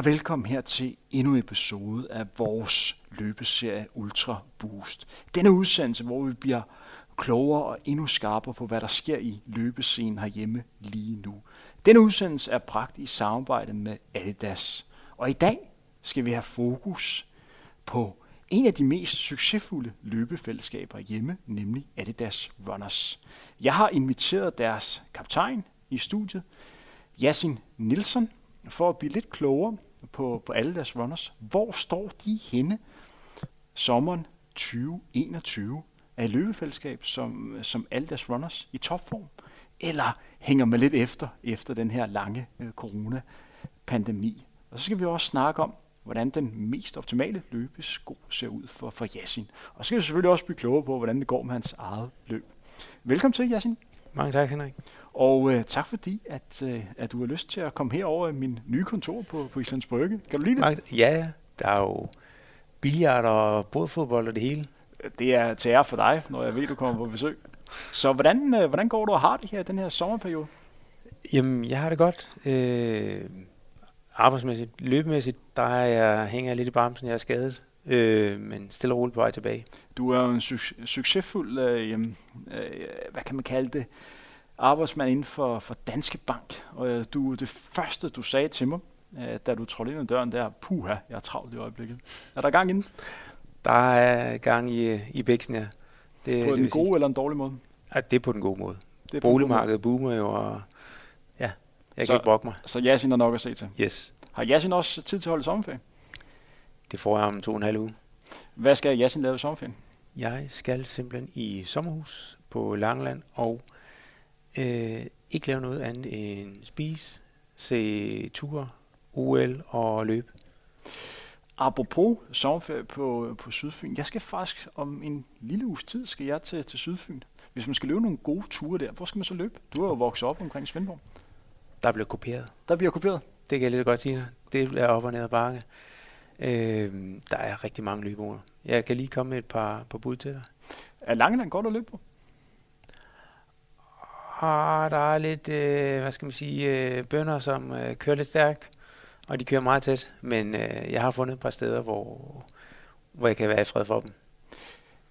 Og velkommen her til endnu en episode af vores løbeserie Ultra Boost. Denne udsendelse, hvor vi bliver klogere og endnu skarpere på, hvad der sker i løbescenen herhjemme lige nu. Denne udsendelse er bragt i samarbejde med Adidas. Og i dag skal vi have fokus på en af de mest succesfulde løbefællesskaber hjemme, nemlig Adidas Runners. Jeg har inviteret deres kaptajn i studiet, Yasin Nilsson, for at blive lidt klogere på, på alle deres runners. Hvor står de henne sommeren 2021? Er løbefællesskab som, som alle deres runners i topform? Eller hænger man lidt efter, efter den her lange øh, corona-pandemi? Og så skal vi også snakke om, hvordan den mest optimale løbesko ser ud for, for Yasin. Og så skal vi selvfølgelig også blive klogere på, hvordan det går med hans eget løb. Velkommen til, Yasin. Mange tak, Henrik. Og øh, tak fordi, at, øh, at du har lyst til at komme herover i min nye kontor på, på Islands Brygge. Kan du lide det? Ja, der er jo billard og bådfodbold og det hele. Det er til ære for dig, når jeg ved, du kommer på besøg. Så hvordan, øh, hvordan går du og har det her den her sommerperiode? Jamen, jeg har det godt. Øh, arbejdsmæssigt, løbemæssigt, der er jeg, hænger jeg lidt i bremsen. Jeg er skadet, øh, men stille og roligt på vej tilbage. Du er jo en su- succesfuld, øh, øh, hvad kan man kalde det, arbejdsmand inden for, for Danske Bank. Og øh, du, det første, du sagde til mig, øh, da du trådte ind ad døren, der, puha, jeg er travlt i øjeblikket. Er der gang inden? Der er gang i, i bæksen, ja. Det, på det gode sige. eller en dårlig måde? Ja, det er på den gode måde. Det er Boligmarkedet boomer jo, og ja, jeg så, kan ikke brokke mig. Så Yasin er nok at se til? Yes. Har Yasin også tid til at holde sommerferie? Det får jeg om to og en halv uge. Hvad skal Yasin lave i sommerferien? Jeg skal simpelthen i sommerhus på Langland og øh, ikke lave noget andet end spise, se ture, OL og løbe. Apropos sommerferie på, på Sydfyn. Jeg skal faktisk om en lille uges tid skal jeg til, til Sydfyn. Hvis man skal løbe nogle gode ture der, hvor skal man så løbe? Du har jo vokset op omkring Svendborg. Der bliver kopieret. Der bliver kopieret? Det kan jeg lige godt sige. Det bliver op og ned ad bakke. Øh, der er rigtig mange løbeord. Jeg kan lige komme med et par, par bud til dig. Er Langeland godt at løbe på? Ah, der er lidt, øh, hvad skal man sige, øh, bønder, som øh, kører lidt stærkt, og de kører meget tæt. Men øh, jeg har fundet et par steder, hvor, hvor jeg kan være i fred for dem.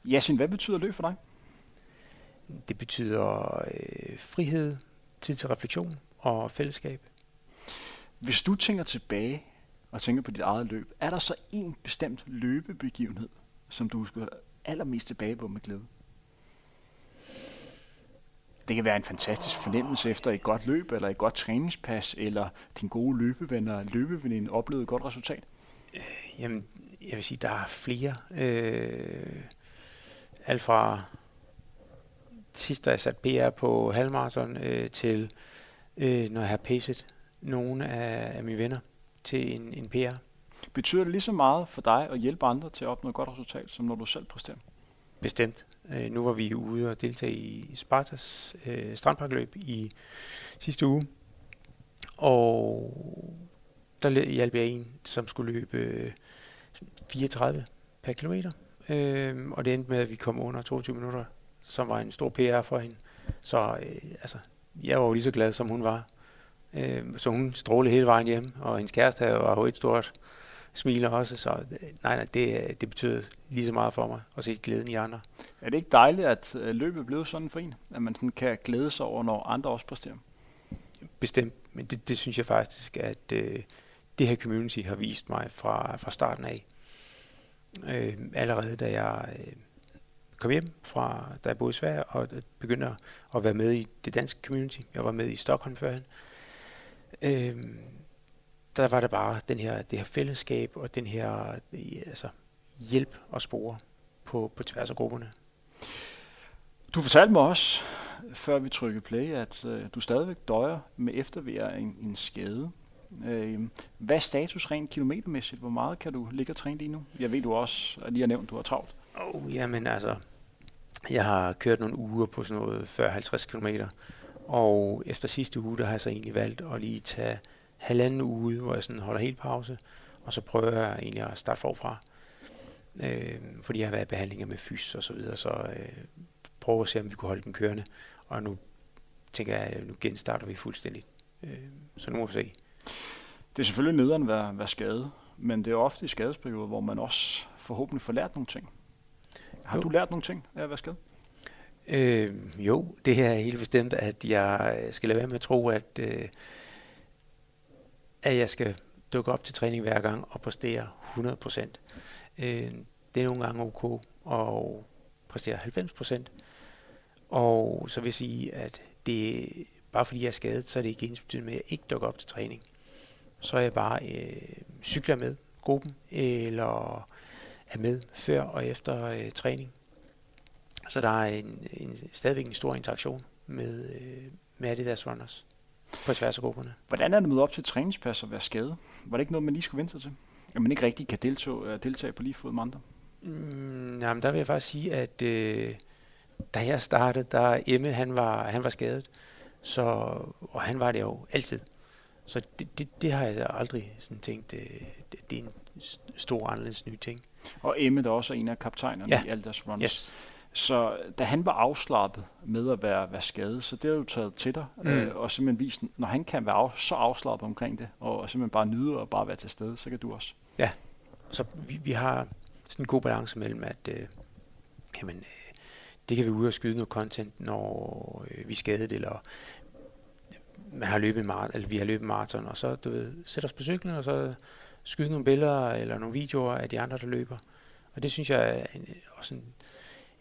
Jasin, hvad betyder løb for dig? Det betyder øh, frihed, tid til refleksion og fællesskab. Hvis du tænker tilbage og tænker på dit eget løb, er der så en bestemt løbebegivenhed, som du husker allermest tilbage på med glæde? Det kan være en fantastisk fornemmelse efter et godt løb, eller et godt træningspas, eller din gode løbeven og løbeveninde oplevede et godt resultat. Øh, jamen, jeg vil sige, der er flere. Øh, alt fra sidst, da jeg satte PR på halvmarathon, øh, til øh, når jeg har pacet nogle af, af mine venner til en, en PR. Betyder det lige så meget for dig at hjælpe andre til at opnå et godt resultat, som når du selv præsterer? Bestemt. Øh, nu var vi ude og deltage i Spartas øh, strandparkløb i sidste uge, og der hjalp jeg en, som skulle løbe øh, 34 per kilometer, øh, og det endte med, at vi kom under 22 minutter, som var en stor PR for hende. Så øh, altså, jeg var jo lige så glad, som hun var. Øh, så hun strålede hele vejen hjem, og hendes kæreste var jo et stort smiler også, så nej, nej, det, det betyder lige så meget for mig at se glæden i andre. Er det ikke dejligt, at øh, løbet blevet sådan for en, at man sådan kan glæde sig over, når andre også præsterer? Bestemt, men det, det synes jeg faktisk, at øh, det her community har vist mig fra, fra starten af. Øh, allerede da jeg øh, kom hjem fra, da jeg boede i Sverige, og begyndte at være med i det danske community. Jeg var med i Stockholm førhen. Øh, der var det bare den her, det her fællesskab og den her altså, hjælp og spore på, på tværs af grupperne. Du fortalte mig også, før vi trykkede play, at øh, du stadigvæk døjer med eftervær en, en skade. Øh, hvad er status rent kilometermæssigt? Hvor meget kan du ligge og træne lige nu? Jeg ved, du også lige har nævnt, at du har travlt. Oh, jamen altså, jeg har kørt nogle uger på sådan noget 40-50 km, og efter sidste uge, der har jeg så egentlig valgt at lige tage halvanden uge, hvor jeg sådan holder helt pause, og så prøver jeg egentlig at starte forfra. Øh, fordi jeg har været i behandlinger med fys og så videre, så øh, prøver at se, om vi kunne holde den kørende. Og nu tænker jeg, at nu genstarter vi fuldstændig. Øh, så nu må vi se. Det er selvfølgelig nederen at være, være skadet, men det er ofte i skadesperioder, hvor man også forhåbentlig får lært nogle ting. Har jo. du lært nogle ting af at være skadet? Øh, jo, det er helt bestemt, at jeg skal lade være med at tro, at, øh, at jeg skal dukke op til træning hver gang og præstere 100%. Øh, det er nogle gange ok at præstere 90%. Og så vil jeg sige, at det, bare fordi jeg er skadet, så er det ikke ens betydende med, at jeg ikke dukker op til træning. Så er jeg bare øh, cykler med gruppen, eller er med før og efter øh, træning. Så der er en, en, stadigvæk en stor interaktion med, øh, med Adidas Runners på tværs af grupperne. Hvordan er det med op til træningspas og være skadet? Var det ikke noget, man lige skulle vente sig til? At man ikke rigtig kan deltage, øh, deltage på lige fod med andre? Mm, jamen, der vil jeg faktisk sige, at øh, da jeg startede, der Emme, han var, han var skadet. Så, og han var det jo altid. Så det, det, det har jeg aldrig sådan tænkt, det, øh, det, det er en stor anderledes ny ting. Og Emme, der også er en af kaptajnerne ja. i Alders Runners. Yes. Så da han var afslappet med at være, være skadet, så det har du taget til dig, mm. øh, og simpelthen vist, når han kan være af, så afslappet omkring det, og simpelthen bare nyde og bare være til stede, så kan du også. Ja, så vi, vi har sådan en god balance mellem, at øh, jamen, øh, det kan vi ud og skyde noget content, når øh, vi er skadet, eller man har løbet maraton, eller vi har løbet maraton, og så du ved, sætte os på cyklen, og så skyde nogle billeder eller nogle videoer af de andre, der løber. Og det synes jeg er en, også en,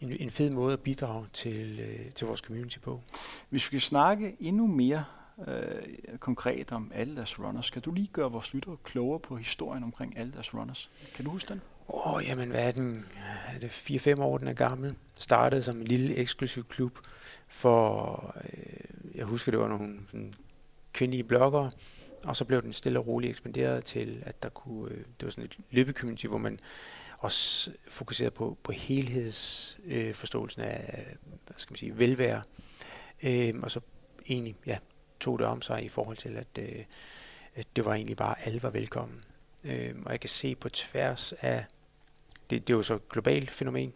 en, en fed måde at bidrage til, øh, til vores community på. Hvis vi skal snakke endnu mere øh, konkret om Adidas Runners, skal du lige gøre vores lyttere klogere på historien omkring Adidas Runners? Kan du huske den? Åh, oh, jamen, hvad er den? Er det 4-5 år, den er gammel? Startede som en lille eksklusiv klub for, øh, jeg husker, det var nogle sådan, kvindelige bloggere, og så blev den stille og roligt ekspanderet til, at der kunne, øh, det var sådan et løbecommunity, hvor man også fokuseret på, på helhedsforståelsen øh, af, hvad skal man sige, velvære, øh, og så egentlig, ja, tog det om sig i forhold til, at, øh, at det var egentlig bare, alle var velkommen. Øh, og jeg kan se på tværs af, det, det er jo så et globalt fænomen,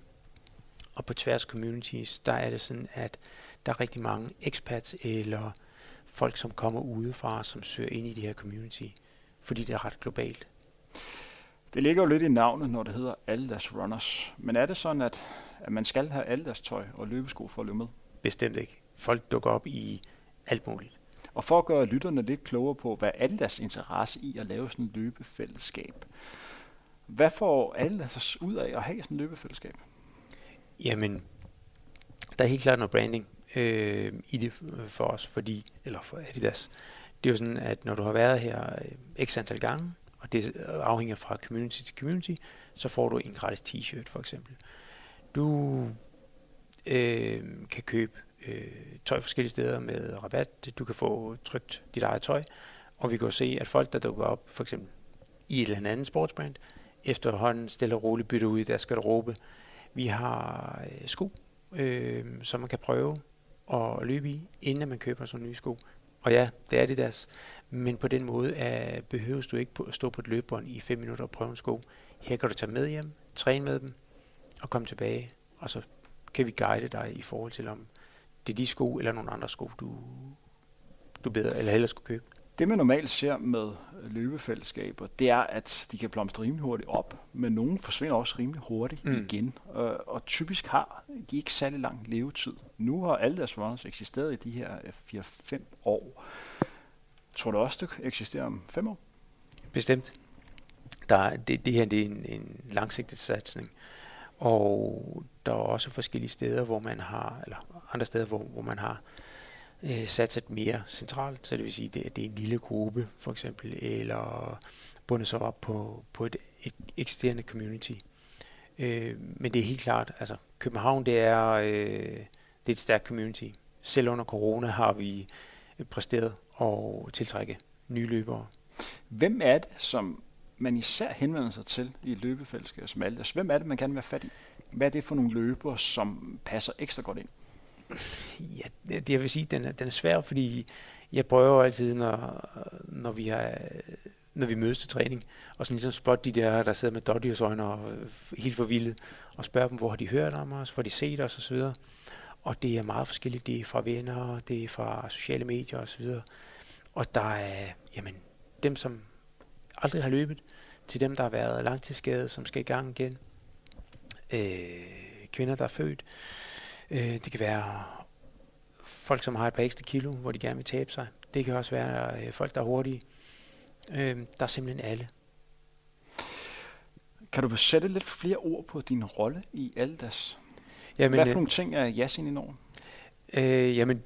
og på tværs af communities, der er det sådan, at der er rigtig mange expats eller folk, som kommer udefra, som søger ind i det her community, fordi det er ret globalt. Det ligger jo lidt i navnet, når det hedder Adidas Runners. Men er det sådan, at, at man skal have Adidas tøj og løbesko for at løbe med? Bestemt ikke. Folk dukker op i alt muligt. Og for at gøre lytterne lidt klogere på, hvad Adidas interesse i at lave sådan et løbefællesskab. Hvad får Adidas ud af at have sådan et løbefællesskab? Jamen, der er helt klart noget branding øh, i det for os, fordi, eller for Adidas. Det er jo sådan, at når du har været her øh, x antal gange, og det afhænger fra community til community, så får du en gratis t-shirt for eksempel. Du øh, kan købe øh, tøj forskellige steder med rabat. Du kan få trygt dit eget tøj, og vi kan se, at folk, der dukker op for eksempel i et eller andet sportsbrand, efterhånden stille og roligt bytter ud i deres garderobe. Vi har øh, sko, øh, som man kan prøve at løbe i, inden man køber sådan nye sko. Og ja, det er det deres. Men på den måde øh, er, behøver du ikke at stå på et løbebånd i 5 minutter og prøve en sko. Her kan du tage med hjem, træne med dem og komme tilbage. Og så kan vi guide dig i forhold til, om det er de sko eller nogle andre sko, du, du bedre eller hellere skulle købe. Det man normalt ser med løbefællesskaber, det er, at de kan blomstre rimelig hurtigt op, men nogle forsvinder også rimelig hurtigt mm. igen. Og, og typisk har de ikke særlig lang levetid. Nu har alle deres runners eksisteret i de her 4-5 år. Tror du også, det eksisterer om 5 år? Bestemt. Der, det, det her det er en, en langsigtet satsning. Og der er også forskellige steder, hvor man har, eller andre steder, hvor, hvor man har øh, Øh, satset mere centralt, så det vil sige, det, det er en lille gruppe for eksempel, eller bundet sig op på, på et, et eksisterende community. Øh, men det er helt klart, altså København det er, øh, det er et stærkt community. Selv under corona har vi øh, præsteret at tiltrække nye løbere. Hvem er det, som man især henvender sig til i løbefællesskabet som Aldas? Hvem er det, man kan være fat i? Hvad er det for nogle løbere, som passer ekstra godt ind? Ja, det jeg vil sige, den er, den er svær, fordi jeg prøver altid, når, når vi har når vi mødes til træning, og sådan ligesom spot de der, der sidder med dodgers øjne og øh, helt forvildet, og spørger dem, hvor har de hørt om os, hvor har de set os osv. Og det er meget forskelligt. Det er fra venner, det er fra sociale medier osv. Og der er, jamen, dem som aldrig har løbet, til dem, der har været langtidsskadet, som skal i gang igen, øh, kvinder, der er født. Øh, det kan være folk, som har et par ekstra kilo, hvor de gerne vil tabe sig. Det kan også være øh, folk, der er hurtige. Øh, der er simpelthen alle. Kan du sætte lidt flere ord på din rolle i Aldas? Jamen, Hvad for øh, nogle ting er Yasin over? Øh, jamen,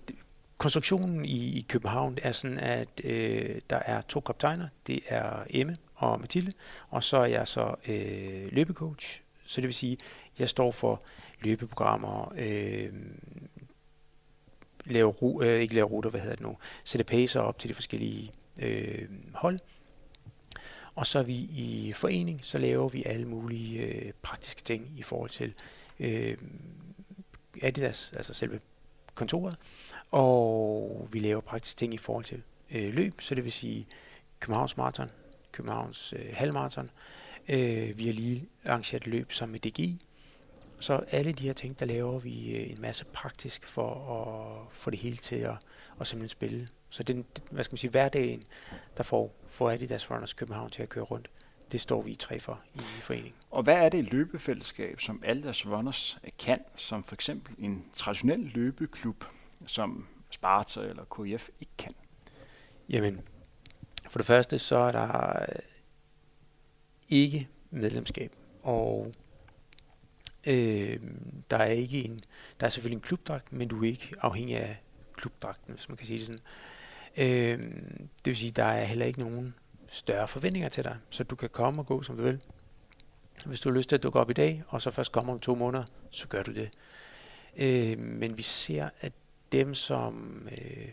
konstruktionen i, i København er sådan, at øh, der er to kaptajner. Det er Emme og Mathilde, og så er jeg så øh, løbecoach. Så det vil sige, jeg står for løbeprogrammer, øh, lave, ru, øh, ikke lave ruter, hvad hedder det nu, sætte pacer op til de forskellige øh, hold. Og så er vi i forening, så laver vi alle mulige øh, praktiske ting i forhold til øh, Adidas, altså selve kontoret, og vi laver praktiske ting i forhold til øh, løb, så det vil sige Københavns Marathon, Københavns øh, Halvmarathon. Øh, vi har lige arrangeret løb sammen med DGI, så alle de her ting, der laver vi øh, en masse praktisk for at få det hele til at, at simpelthen spille. Så den, hvad skal man sige, hverdagen, der får, får Adidas Runners København til at køre rundt, det står vi tre for i foreningen. Og hvad er det løbefællesskab, som Adidas Runners kan, som for eksempel en traditionel løbeklub, som Sparta eller KF ikke kan? Jamen, for det første, så er der ikke medlemskab, og Øh, der er ikke en, der er selvfølgelig en klubdragt, men du er ikke afhængig af klubdragten, hvis man kan sige det sådan. Øh, det vil sige, der er heller ikke nogen større forventninger til dig, så du kan komme og gå, som du vil. Hvis du har lyst til at dukke op i dag, og så først kommer om to måneder, så gør du det. Øh, men vi ser, at dem, som øh,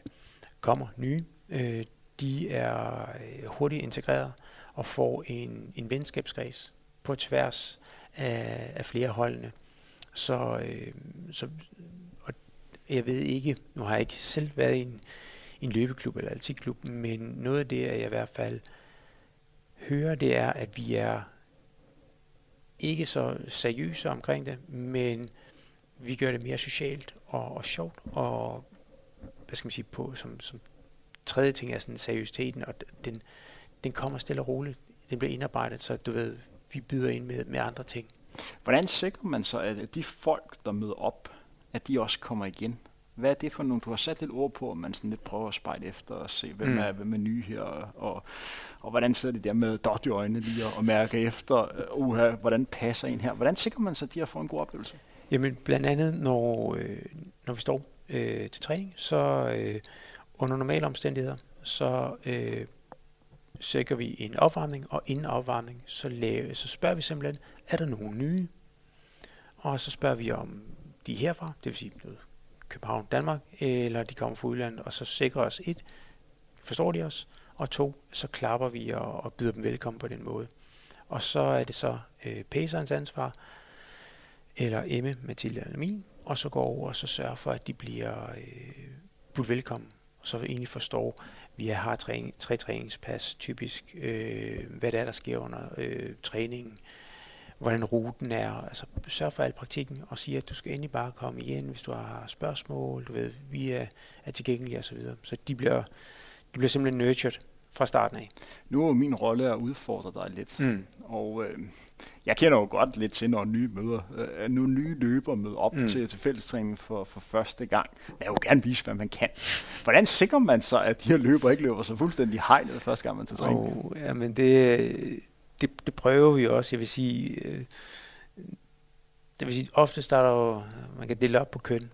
kommer nye, øh, de er øh, hurtigt integreret og får en, en venskabskreds på tværs af, af flere holdene. Så, øh, så og jeg ved ikke, nu har jeg ikke selv været i en, en løbeklub eller atletikklub, men noget af det, jeg i hvert fald hører, det er, at vi er ikke så seriøse omkring det, men vi gør det mere socialt og, og sjovt, og hvad skal man sige, på, som, som tredje ting er sådan seriøsiteten, og den, den kommer stille og roligt. Den bliver indarbejdet, så du ved, vi byder ind med, med andre ting. Hvordan sikrer man så, at de folk, der møder op, at de også kommer igen? Hvad er det for nogle, du har sat lidt ord på, at man sådan lidt prøver at spejle efter og se, hvem, mm. er, hvem er nye her, og, og, og hvordan sidder det der med dot i øjnene lige og, og mærke efter, uh, uha, hvordan passer en her? Hvordan sikrer man så, at de har fået en god oplevelse? Jamen blandt andet, når, øh, når vi står øh, til træning, så øh, under normale omstændigheder, så øh, sikrer vi en opvarmning, og inden opvarmning, så, lave, så spørger vi simpelthen, er der nogen nye? Og så spørger vi om de er herfra, det vil sige København, Danmark, eller de kommer fra udlandet, og så sikrer os et, forstår de os, og to, så klapper vi og, og byder dem velkommen på den måde. Og så er det så øh, pæserens ansvar, eller Emme, Mathilde eller min, og så går over og så sørger for, at de bliver øh, budt velkommen, og så egentlig forstår, vi har træning, tre træningspas typisk, øh, hvad det er, der sker under øh, træningen, hvordan ruten er. Altså sørg for al praktikken og sige, at du skal endelig bare komme igen, hvis du har spørgsmål, du ved, vi er, er tilgængelige osv. Så, videre. så de bliver, de bliver simpelthen nurtured fra starten af. Nu er min rolle at udfordre dig lidt, mm. og øh, jeg kender jo godt lidt til, når nye møder, øh, nu nye løber møder op mm. til, til fællestræning for, for første gang. Jeg vil jo gerne vise, hvad man kan. Hvordan sikrer man så, at de her løber ikke løber så fuldstændig hejlet første gang, man tager træning? Oh, ja, men det, det, det prøver vi også. Jeg vil sige, øh, det vil sige, ofte starter jo, man kan dele op på køn.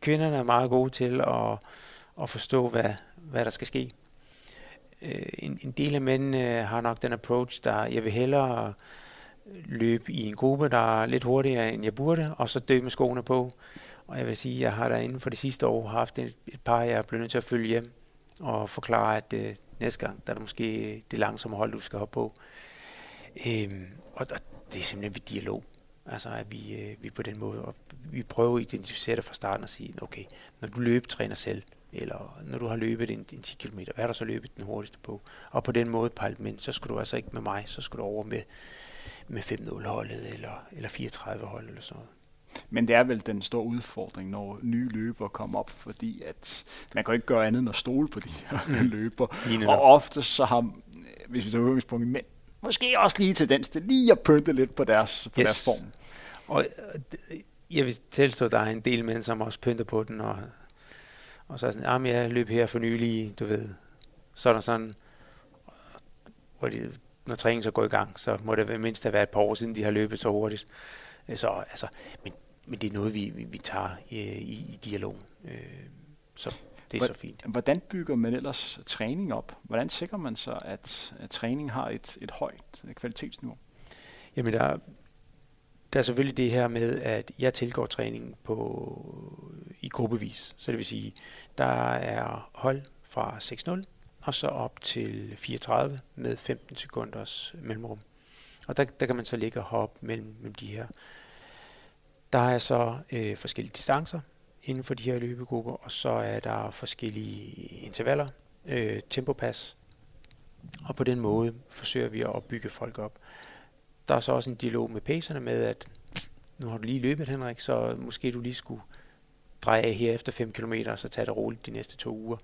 Kvinderne er meget gode til at, at forstå, hvad, hvad der skal ske øh, en, en del af mændene øh, har nok den approach, der jeg vil hellere løbe i en gruppe, der er lidt hurtigere, end jeg burde, og så dø med skoene på. Og jeg vil sige, jeg har der inden for det sidste år haft et, et par, jeg er blevet nødt til at følge hjem og forklare, at øh, næste gang, der er det måske det langsomme hold, du skal hoppe på. Øhm, og, og det er simpelthen ved dialog. Altså, at vi, øh, vi på den måde, og vi prøver at identificere det fra starten og sige, okay, når du løbetræner selv, eller når du har løbet en, en 10 km, hvad er der så løbet den hurtigste på? Og på den måde pejle dem ind, så skulle du altså ikke med mig, så skulle du over med, med 5-0 holdet, eller, eller 34 hold, eller sådan noget. Men det er vel den store udfordring, når nye løber kommer op, fordi at man kan ikke gøre andet end at stole på de her mm. løber. Og ofte så har, hvis vi tager udgangspunkt i mænd, måske også lige tendens til lige at pynte lidt på deres, på yes. deres form. Og øh, jeg vil tilstå, at der er en del mænd, som også pynter på den, og, og så er sådan, jamen jeg løb her for nylig, du ved. Så er der sådan, hvor de, når træningen så går i gang, så må det mindst have været et par år siden, de har løbet så hurtigt. Øh, så altså, men, men det er noget, vi, vi, vi tager i, i, i dialog. Øh, så det er så fint. Hvordan bygger man ellers træning op? Hvordan sikrer man så, at, at træning har et, et højt kvalitetsniveau? Jamen, der, der er selvfølgelig det her med, at jeg tilgår træningen på, i gruppevis. Så det vil sige, der er hold fra 6-0 og så op til 34 med 15 sekunders mellemrum. Og der, der kan man så ligge og hoppe mellem, mellem de her. Der er så øh, forskellige distancer inden for de her løbegrupper, og så er der forskellige intervaller, øh, tempopas, og på den måde forsøger vi at bygge folk op. Der er så også en dialog med pacerne med, at nu har du lige løbet, Henrik, så måske du lige skulle dreje af her efter 5 km, og så tage det roligt de næste to uger.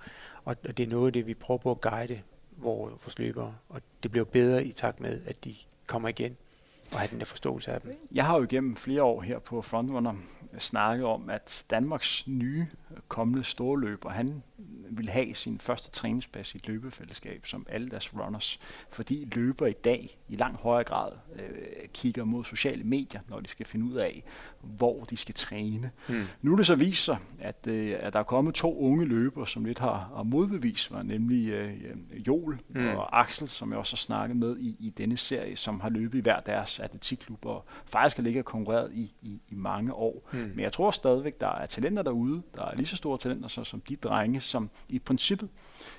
Og, og det er noget af det, vi prøver på at guide vores løbere, og det bliver bedre i takt med, at de kommer igen og have den der forståelse af dem. Jeg har jo igennem flere år her på Frontrunner snakket om, at Danmarks nye kommende storløber, han vil have sin første træningspas i et løbefællesskab, som alle deres runners, fordi løber i dag i langt højere grad øh, kigger mod sociale medier, når de skal finde ud af, hvor de skal træne. Mm. Nu er det så vist sig, at, øh, at der er kommet to unge løbere, som lidt har, har modbevist var nemlig øh, Joel mm. og Axel, som jeg også har snakket med i, i denne serie, som har løbet i hver deres atletikklub, og faktisk har ligget og konkurreret i, i, i mange år. Mm. Men jeg tror stadigvæk, der er talenter derude, der er lige så store talenter så, som de drenge, som i princippet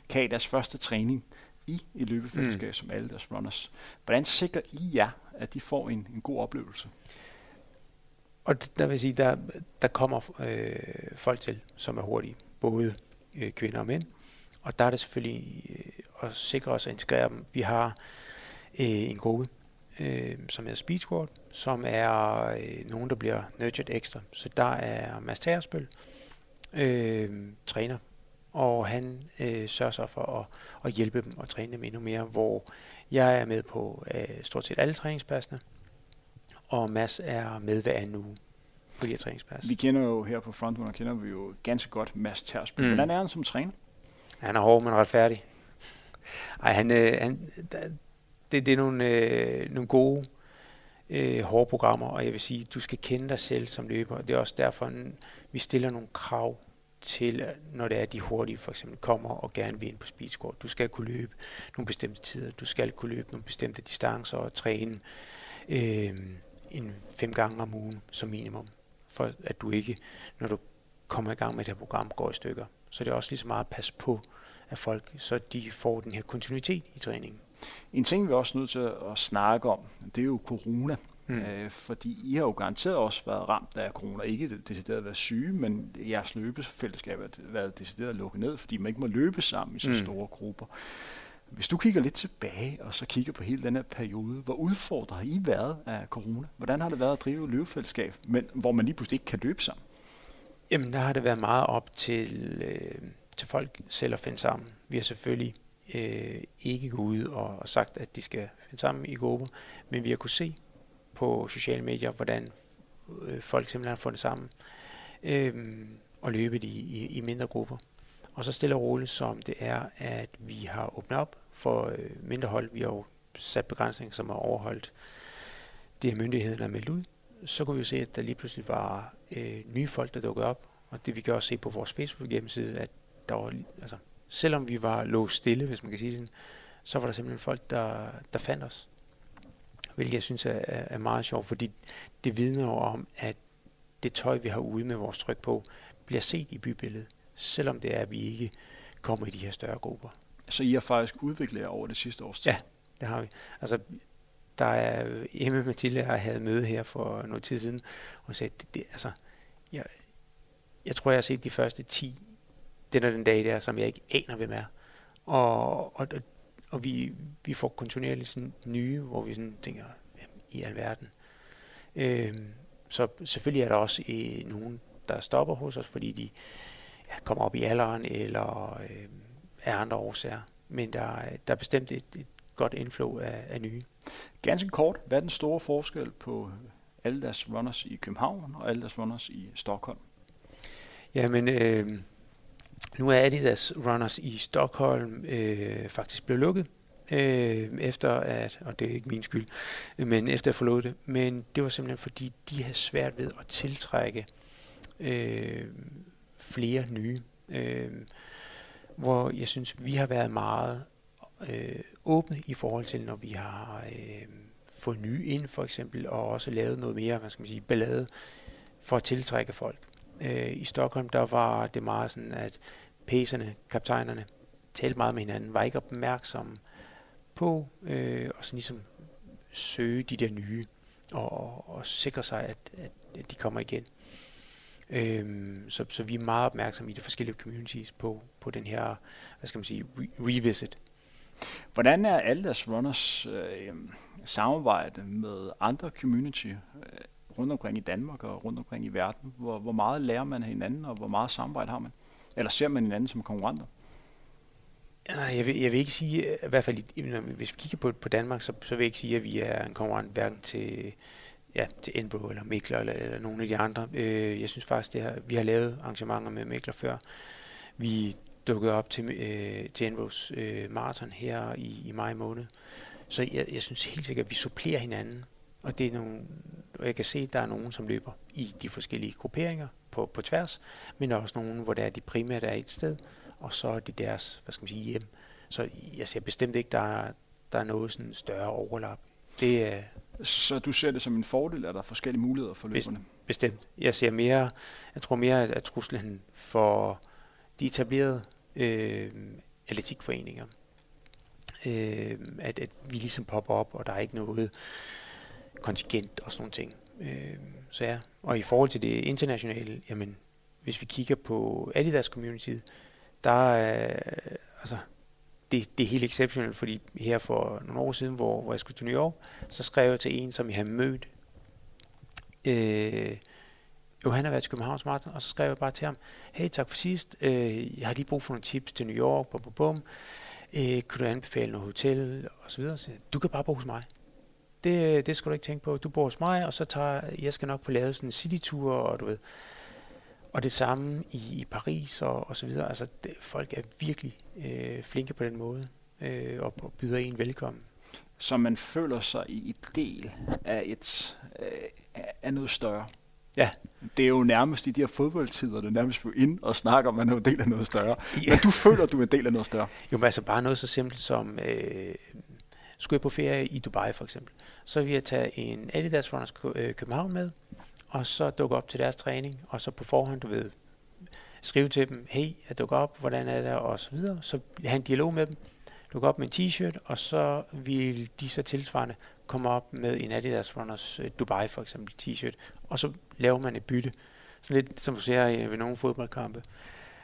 kan deres første træning i et løbefællesskab mm. som alle deres runners. Hvordan sikrer I jer, at de får en, en god oplevelse? Og der vil sige, der, der kommer øh, folk til, som er hurtige, både øh, kvinder og mænd. Og der er det selvfølgelig øh, at sikre os at integrere dem. Vi har øh, en gruppe, øh, som hedder Speed Squad, som er øh, nogen, der bliver nurtured ekstra. Så der er Mads Tersbøl, øh, træner, og han øh, sørger så for at, at hjælpe dem og træne dem endnu mere, hvor jeg er med på øh, stort set alle træningspassene, og Mads er med hver anden uge på de her træningspas. Vi kender jo her på Frontrunner, kender vi jo ganske godt Mads Tersbøl. Mm. Hvordan er han som træner? Han er hård, men retfærdig. Ej, han, øh, han, det, det er nogle, øh, nogle gode, øh, hårde programmer, og jeg vil sige, du skal kende dig selv som løber. Det er også derfor, vi stiller nogle krav til, når det er, de hurtige for eksempel kommer og gerne vil ind på speedscore. Du skal kunne løbe nogle bestemte tider, du skal kunne løbe nogle bestemte distancer og træne øh, en fem gange om ugen som minimum, for at du ikke, når du kommer i gang med det her program, går i stykker. Så det er også lige så meget at passe på, at folk, så de får den her kontinuitet i træningen. En ting, vi er også nødt til at snakke om, det er jo corona. Mm. Øh, fordi I har jo garanteret også været ramt af corona. Ikke decideret at være syge, men jeres løbefællesskab har været decideret at lukke ned, fordi man ikke må løbe sammen i så mm. store grupper. Hvis du kigger lidt tilbage, og så kigger på hele den her periode, hvor udfordret har I været af corona? Hvordan har det været at drive løvefællesskab, løbefællesskab, men hvor man lige pludselig ikke kan løbe sammen? Jamen, der har det været meget op til, øh, til folk selv at finde sammen. Vi har selvfølgelig øh, ikke gået ud og, og sagt, at de skal finde sammen i grupper, men vi har kunne se på sociale medier, hvordan øh, folk simpelthen har fundet sammen øh, og løbet i, i, i mindre grupper. Og så stille og roligt, som det er, at vi har åbnet op for øh, mindre hold. Vi har jo sat begrænsninger, som er overholdt de her myndigheder, der er meldt ud. Så kunne vi jo se, at der lige pludselig var øh, nye folk, der dukkede op. Og det vi kan også se på vores Facebook-hjemmeside, at der var, altså, selvom vi var låst stille, hvis man kan sige det sådan, så var der simpelthen folk, der, der fandt os. Hvilket jeg synes er, er meget sjovt, fordi det vidner jo om, at det tøj, vi har ude med vores tryk på, bliver set i bybilledet, selvom det er, at vi ikke kommer i de her større grupper. Så I har faktisk udviklet jer over det sidste års tid? Ja, det har vi. Altså, der er Emma Mathilde, jeg havde møde her for noget tid siden, og sagde, det, det, altså, jeg, jeg tror, jeg har set de første 10 den og den dag der, som jeg ikke aner, hvem er. Og, og, og vi, vi får kontinuerligt sådan nye, hvor vi sådan tænker, i alverden. Øhm, så selvfølgelig er der også øh, nogen, der stopper hos os, fordi de ja, kommer op i alderen eller øh, er andre årsager. Men der, der er bestemt et, et godt inflow af, af nye. Ganske kort, hvad er den store forskel på alle deres runners i København og alle deres runners i Stockholm? Jamen, øh, nu er Adidas Runners i Stockholm øh, faktisk blevet lukket, øh, efter at, og det er ikke min skyld, men efter at forlod det, men det var simpelthen fordi, de havde svært ved at tiltrække øh, flere nye, øh, hvor jeg synes, vi har været meget øh, åbne i forhold til, når vi har øh, fået nye ind, for eksempel, og også lavet noget mere, hvad skal man sige, ballade for at tiltrække folk. Øh, I Stockholm, der var det meget sådan, at pæserne, kaptajnerne, talte meget med hinanden, var ikke opmærksomme på øh, og sådan ligesom søge de der nye og, og, og sikre sig, at, at de kommer igen. Øhm, så, så vi er meget opmærksomme i de forskellige communities på, på den her, hvad skal man sige, re- revisit. Hvordan er deres runners øh, samarbejde med andre community øh, rundt omkring i Danmark og rundt omkring i verden? Hvor, hvor meget lærer man af hinanden, og hvor meget samarbejde har man? Eller ser man hinanden som konkurrenter? Jeg vil, jeg vil ikke sige, i hvert fald hvis vi kigger på, på Danmark, så, så vil jeg ikke sige, at vi er en konkurrent hverken til, ja, til Enbro eller Mikler eller, eller nogle af de andre. Øh, jeg synes faktisk, det her, vi har lavet arrangementer med Mikler før. Vi dukkede op til, øh, til Enbros øh, maraton her i, i maj måned. Så jeg, jeg synes helt sikkert, at vi supplerer hinanden. Og det er nogle, og jeg kan se, at der er nogen, som løber i de forskellige grupperinger på, på tværs, men også nogen, hvor der er de primært er et sted, og så er det deres, hvad skal man sige, hjem. Så jeg ser bestemt ikke, der er, der er noget sådan større overlap. Det er, så du ser det som en fordel, at der er forskellige muligheder for løberne? Bestemt. Jeg ser mere, jeg tror mere, at truslen for de etablerede øh, atletikforeninger, øh, at, at vi ligesom popper op, og der er ikke noget kontingent og sådan nogle ting. Øh, så ja, og i forhold til det internationale, jamen, hvis vi kigger på Adidas community, der er, altså, det, det er helt exceptionelt, fordi her for nogle år siden, hvor, hvor jeg skulle til New York, så skrev jeg til en, som jeg havde mødt. Øh, jo, han har været til Københavns Marathon, og så skrev jeg bare til ham, hey, tak for sidst, øh, jeg har lige brug for nogle tips til New York, bum, bum, bum. Øh, kunne du anbefale noget hotel, og så videre. Så, du kan bare bo hos mig. Det, det skal du ikke tænke på. Du bor hos mig, og så tager, jeg skal nok få lavet sådan en citytur, og du ved, og det samme i, i Paris og, og så videre. Altså, det, folk er virkelig øh, flinke på den måde øh, og, og byder en velkommen. Så man føler sig i et del af, et, øh, af noget større. Ja. Det er jo nærmest i de her fodboldtider, det er nærmest ind og snakker, om, man er en del af noget større. Ja. Men du føler, at du er en del af noget større. Jo, men altså bare noget så simpelt som, øh, skulle jeg på ferie i Dubai for eksempel, så vil jeg tage en Adidas Runners øh, København med, og så dukke op til deres træning, og så på forhånd, du ved, skrive til dem, hey, jeg dukker op, hvordan er det, og så videre. Så have en dialog med dem, dukke op med en t-shirt, og så vil de så tilsvarende komme op med en Adidas Runners øh, Dubai for eksempel t-shirt, og så laver man et bytte. Sådan lidt som du ser øh, ved nogle fodboldkampe.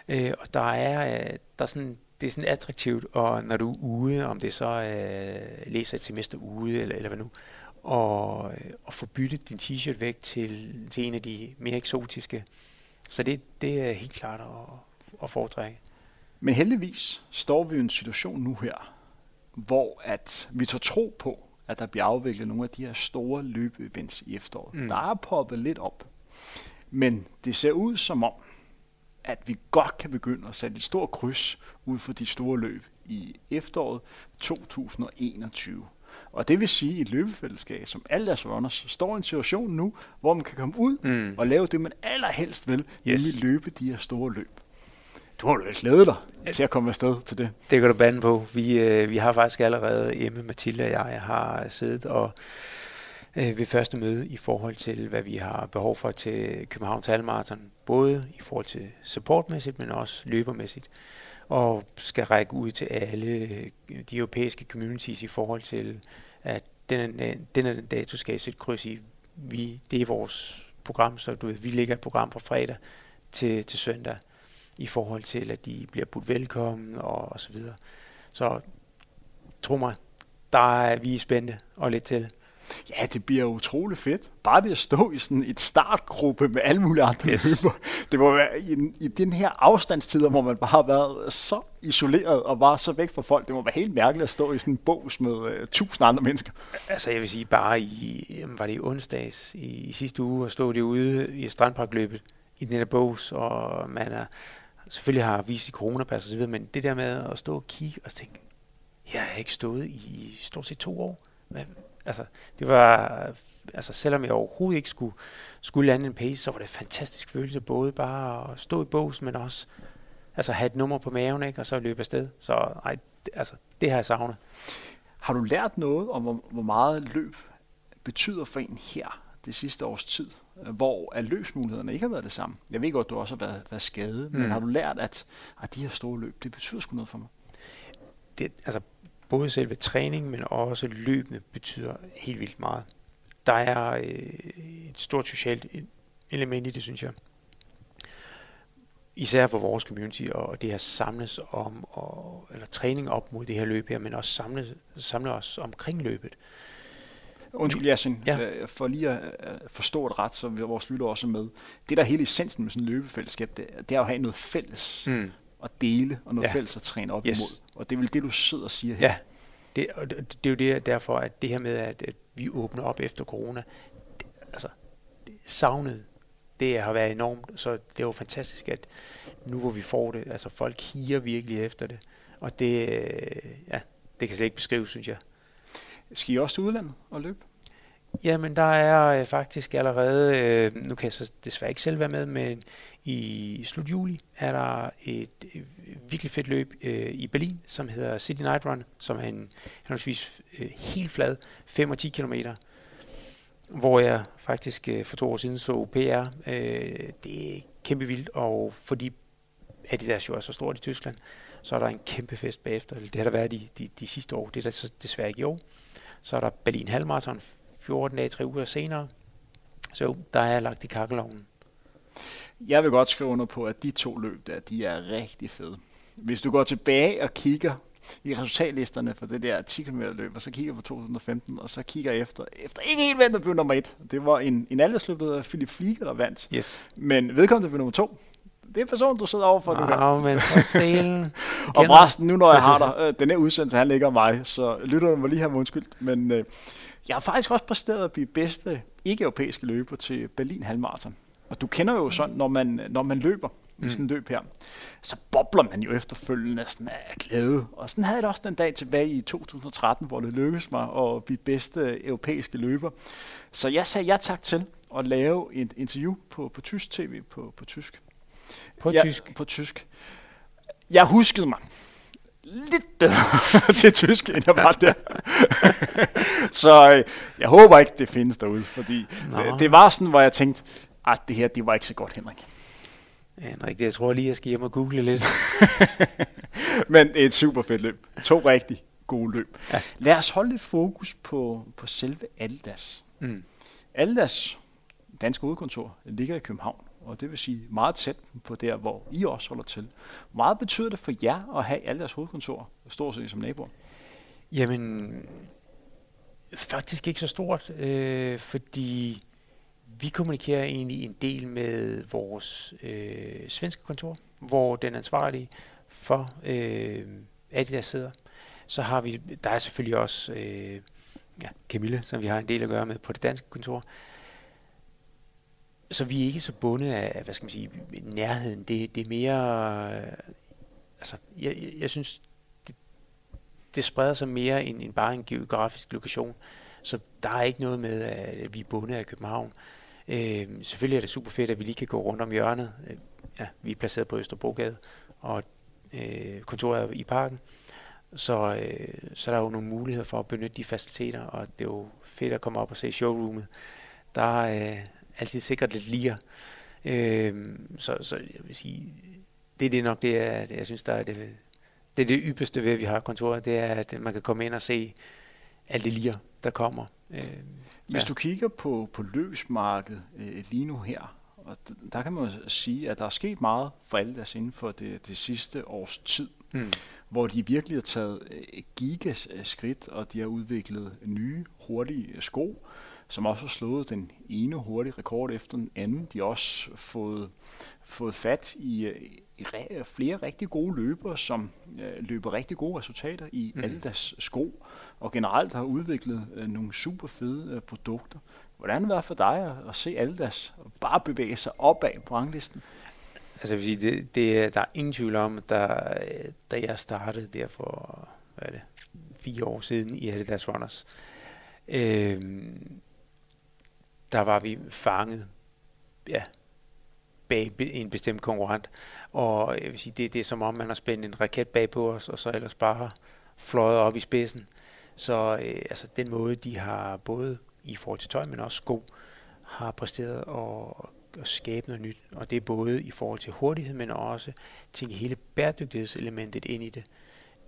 Øh, og der er, øh, der er sådan, det er sådan attraktivt, og når du er ude, om det så øh, læser et semester ude, eller, eller hvad nu, og, og få byttet din t-shirt væk til, til en af de mere eksotiske. Så det, det er helt klart at, at foretrække. Men heldigvis står vi i en situation nu her, hvor at vi tager tro på, at der bliver afviklet nogle af de her store løbeevents i efteråret. Mm. Der er poppet lidt op. Men det ser ud som om, at vi godt kan begynde at sætte et stort kryds ud for de store løb i efteråret 2021. Og det vil sige et løbefællesskab, som alle deres runners står i en situation nu, hvor man kan komme ud mm. og lave det, man allerhelst vil, yes. nemlig løbe de her store løb. Du har jo glæde dig til at komme afsted til det. Det kan du bande på. Vi, øh, vi har faktisk allerede hjemme, Mathilde og jeg har siddet og øh, ved første møde i forhold til, hvad vi har behov for til Københavns Halmarathon. Både i forhold til supportmæssigt, men også løbermæssigt. Og skal række ud til alle øh, de europæiske communities i forhold til, at den, den dato skal sætte kryds i. Vi, det er vores program, så du ved, vi lægger et program fra fredag til, til søndag i forhold til, at de bliver budt velkommen og, og så videre. Så tro mig, der er vi spændte og lidt til. Ja, det bliver utrolig fedt. Bare det at stå i sådan et startgruppe med alle mulige andre yes. løber. Det må være i, i den her afstandstider, hvor man bare har været så isoleret og var så væk fra folk. Det må være helt mærkeligt at stå i sådan en bås med uh, tusind andre mennesker. Altså jeg vil sige, bare i, var det i onsdags i, i sidste uge, at stå derude i strandparkløbet i den her bås, og man er, selvfølgelig har vist i coronapas og så videre, men det der med at stå og kigge og tænke, jeg har ikke stået i stort set to år. Hvad, altså, det var, altså selvom jeg overhovedet ikke skulle, skulle lande en pace, så var det en fantastisk følelse, både bare at stå i bås, men også altså have et nummer på maven, ikke, og så løbe afsted. Så ej, altså, det har jeg savnet. Har du lært noget om, hvor, hvor meget løb betyder for en her det sidste års tid, hvor at løbsmulighederne ikke har været det samme? Jeg ved godt, at du også har været, været skadet, mm. men har du lært, at, at de her store løb, det betyder sgu noget for mig? Det, altså, både selve træning, men også løbende betyder helt vildt meget. Der er øh, et stort socialt element i det, synes jeg. Især for vores community, og det her samles om, og, eller træning op mod det her løb her, men også samle, samle os omkring løbet. Undskyld, Yasin, ja. Øh, for lige at forstå det ret, så vores lytter også med. Det der hele essensen med sådan et løbefællesskab, det, det er at have noget fælles. Mm at dele, og noget ja. fælles at træne op yes. imod. Og det er vel det, du sidder og siger her. Ja, det, og det, det er jo det, derfor, at det her med, at, at vi åbner op efter corona, det, altså, det, savnet, det har været enormt, så det er jo fantastisk, at nu hvor vi får det, altså folk higer virkelig efter det, og det, ja, det kan slet ikke beskrives, synes jeg. Skal I også til udlandet og løbe? Jamen, der er øh, faktisk allerede, øh, nu kan jeg så desværre ikke selv være med, men i slut juli er der et øh, virkelig fedt løb øh, i Berlin, som hedder City Night Run, som er en henholdsvis øh, helt flad 5 og 10 km, hvor jeg faktisk øh, for to år siden så PR. Øh, det er kæmpe vildt, og fordi Adidas jo er så stort i Tyskland, så er der en kæmpe fest bagefter. Det har der været de, de, de sidste år, det er der så desværre ikke i år. Så er der Berlin Halvmarathon 14 dage, 3 uger senere. Så der er lagt i kakkelovnen. Jeg vil godt skrive under på, at de to løb der, de er rigtig fede. Hvis du går tilbage og kigger i resultatlisterne for det der 10 km løb, og så kigger på 2015, og så kigger efter, efter ikke helt hvem der blev nummer et. Det var en, en aldersløb, der hedder Philip Flieger, der vandt. Yes. Men vedkommende blev nummer to. Det er personen, du sidder overfor nu her. men delen. og resten, nu når jeg har dig, øh, den er udsendelse, han ligger mig, så lytterne må lige have undskyld. Men øh, jeg har faktisk også præsteret at blive bedste ikke-europæiske løber til Berlin Halvmarathon. Og du kender jo sådan, når man, når man løber mm. i sådan en løb her, så bobler man jo efterfølgende næsten af glæde. Og sådan havde jeg det også den dag tilbage i 2013, hvor det lykkedes mig at blive bedste europæiske løber. Så jeg sagde ja tak til at lave et interview på, på tysk tv på, på tysk. På ja, tysk? På tysk. Jeg huskede mig lidt bedre til tysk, end jeg var der. så øh, jeg håber ikke, det findes derude, fordi det, det var sådan, hvor jeg tænkte, at det her, det var ikke så godt, Henrik. Ja, Henrik, det, jeg tror lige, jeg skal hjem og google lidt. Men et super fedt løb. To rigtig gode løb. Ja. Lad os holde lidt fokus på, på selve Aldas. Mm. Aldas danske hovedkontor ligger i København, og det vil sige meget tæt på der, hvor I også holder til. Meget betyder det for jer at have alle jeres hovedkontor stort set som naboer? Jamen, faktisk ikke så stort, øh, fordi vi kommunikerer egentlig en del med vores øh, svenske kontor, hvor den ansvarlige for øh, Adidas sidder. Så har vi, der er selvfølgelig også øh, ja, Camilla, som vi har en del at gøre med på det danske kontor. Så vi er ikke så bundet af, hvad skal man sige, nærheden. Det, det er mere, øh, altså, jeg, jeg, jeg synes, det, det spreder sig mere end, end bare en geografisk lokation. Så der er ikke noget med, at vi er bundet af København. Øh, selvfølgelig er det super fedt, at vi lige kan gå rundt om hjørnet. Øh, ja, vi er placeret på Østerbrogade, og øh, kontoret er i parken. Så, øh, så der er jo nogle muligheder for at benytte de faciliteter, og det er jo fedt at komme op og se showroomet. Der øh, altid sikkert lidt lige. Øh, så, så jeg vil sige, det er det nok det, er, jeg synes, der er det, det er det ypperste ved, at vi har kontoret, det er, at man kan komme ind og se alt det lige, der kommer. Øh, hvis ja. du kigger på, på løsmarkedet øh, lige nu her, og der kan man sige, at der er sket meget for alle deres inden for det, det sidste års tid. Mm. hvor de virkelig har taget øh, gigaskridt, og de har udviklet nye, hurtige sko, som også har slået den ene hurtige rekord efter den anden. De har også fået, fået fat i, øh, i re, flere rigtig gode løbere, som øh, løber rigtig gode resultater i mm. alle deres sko, og generelt har udviklet øh, nogle super fede øh, produkter. Hvordan har det været for dig at, at se alle deres bare bevæge sig opad på ranglisten? Altså, sige, det, det, der er ingen tvivl om, at da, da jeg startede der for hvad er det, fire år siden i Adidas Runners, øh, der var vi fanget ja, bag en bestemt konkurrent. Og jeg vil sige, det, det er som om, man har spændt en raket bag på os, og så ellers bare fløjet op i spidsen. Så øh, altså, den måde, de har både i forhold til tøj, men også sko, har præsteret og, at skabe noget nyt. Og det er både i forhold til hurtighed, men også tænke hele bæredygtighedselementet ind i det.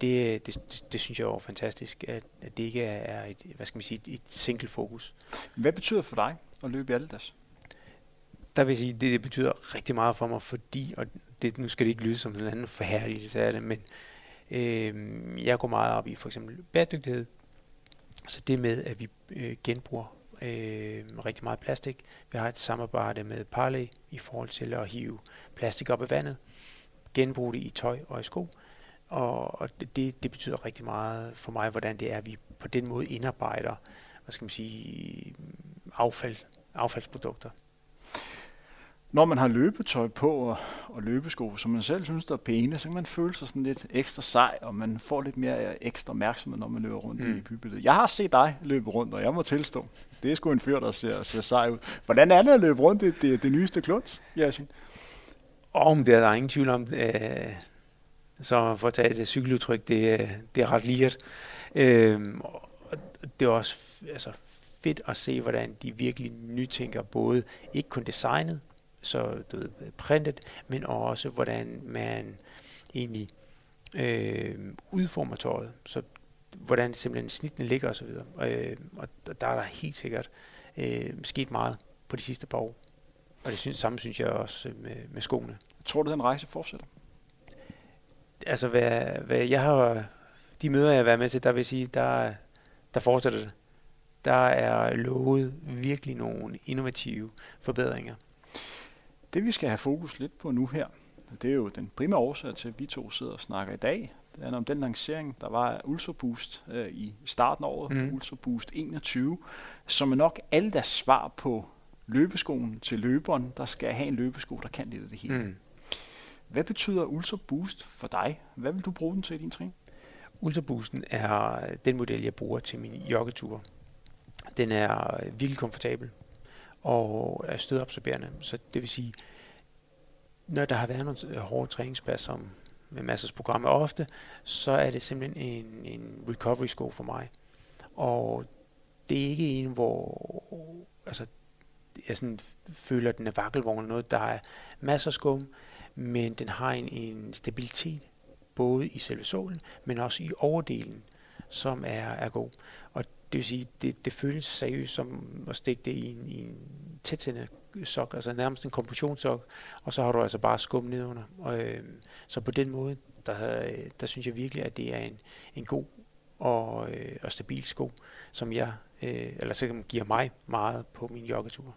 Det, det, det, det synes jeg er fantastisk, at, at det ikke er et, hvad skal man sige, et single fokus. Hvad betyder for dig at løbe i Adidas? Der vil jeg sige, det, det betyder rigtig meget for mig, fordi, og det, nu skal det ikke lyde som en anden forhærligelse af det, men øh, jeg går meget op i for eksempel bæredygtighed, så det med, at vi øh, genbruger øh, rigtig meget plastik. Vi har et samarbejde med Parley i forhold til at hive plastik op af vandet, genbruge det i tøj og i sko, og, og det, det betyder rigtig meget for mig, hvordan det er, at vi på den måde indarbejder, hvad skal man sige, affald, affaldsprodukter. Når man har løbetøj på og, og løbesko, som man selv synes, der er pæne, så kan man føle sig sådan lidt ekstra sej, og man får lidt mere ekstra opmærksomhed, når man løber rundt mm. i bybilledet. Jeg har set dig løbe rundt, og jeg må tilstå, det er sgu en fyr, der ser, ser sej ud. Hvordan er det at løbe rundt i det, det, det nyeste kluns, Yasin? Om det er der ingen tvivl om. Øh, så for at tage det cykeludtryk, det, øh, det er ret liget. Øh, det er også altså, fedt at se, hvordan de virkelig nytænker både, ikke kun designet, så du ved, printet, men også hvordan man egentlig øh, udformer tøjet, så hvordan simpelthen snittene ligger osv. Øh, og der er der helt sikkert øh, sket meget på de sidste par år. Og det synes, samme synes jeg også med, med skoene. Tror du, den rejse fortsætter? Altså, hvad, hvad jeg har, de møder, jeg har været med til, der vil sige, der, der fortsætter det. Der er lovet virkelig nogle innovative forbedringer. Det vi skal have fokus lidt på nu her, det er jo den primære årsag til, at vi to sidder og snakker i dag. Det er om den lancering, der var af Ultra Boost øh, i starten af året, mm. Ultra Boost 21, som er nok alle deres svar på løbeskoen til løberen, der skal have en løbesko, der kan lidt af det hele. Mm. Hvad betyder Ultra Boost for dig? Hvad vil du bruge den til i din træning? Ultra Boosten er den model, jeg bruger til min joggetur. Den er virkelig komfortabel og er stødabsorberende. Så det vil sige, når der har været nogle øh, hårde træningspas, som med massers programmer ofte, så er det simpelthen en, en recovery sko for mig. Og det er ikke en, hvor altså, jeg sådan føler, at den er vakkelvogn eller noget. Der er masser af skum, men den har en, en stabilitet, både i selve sålen, men også i overdelen, som er, er god. Og det vil sige, det, det føles seriøst som at stikke det i en, i en tætændende sok, altså nærmest en kompressionssok, og så har du altså bare skum nedunder. Og, øh, så på den måde, der, øh, der synes jeg virkelig, at det er en, en god og, øh, og stabil sko, som jeg, øh, eller som giver mig meget på min joggetur.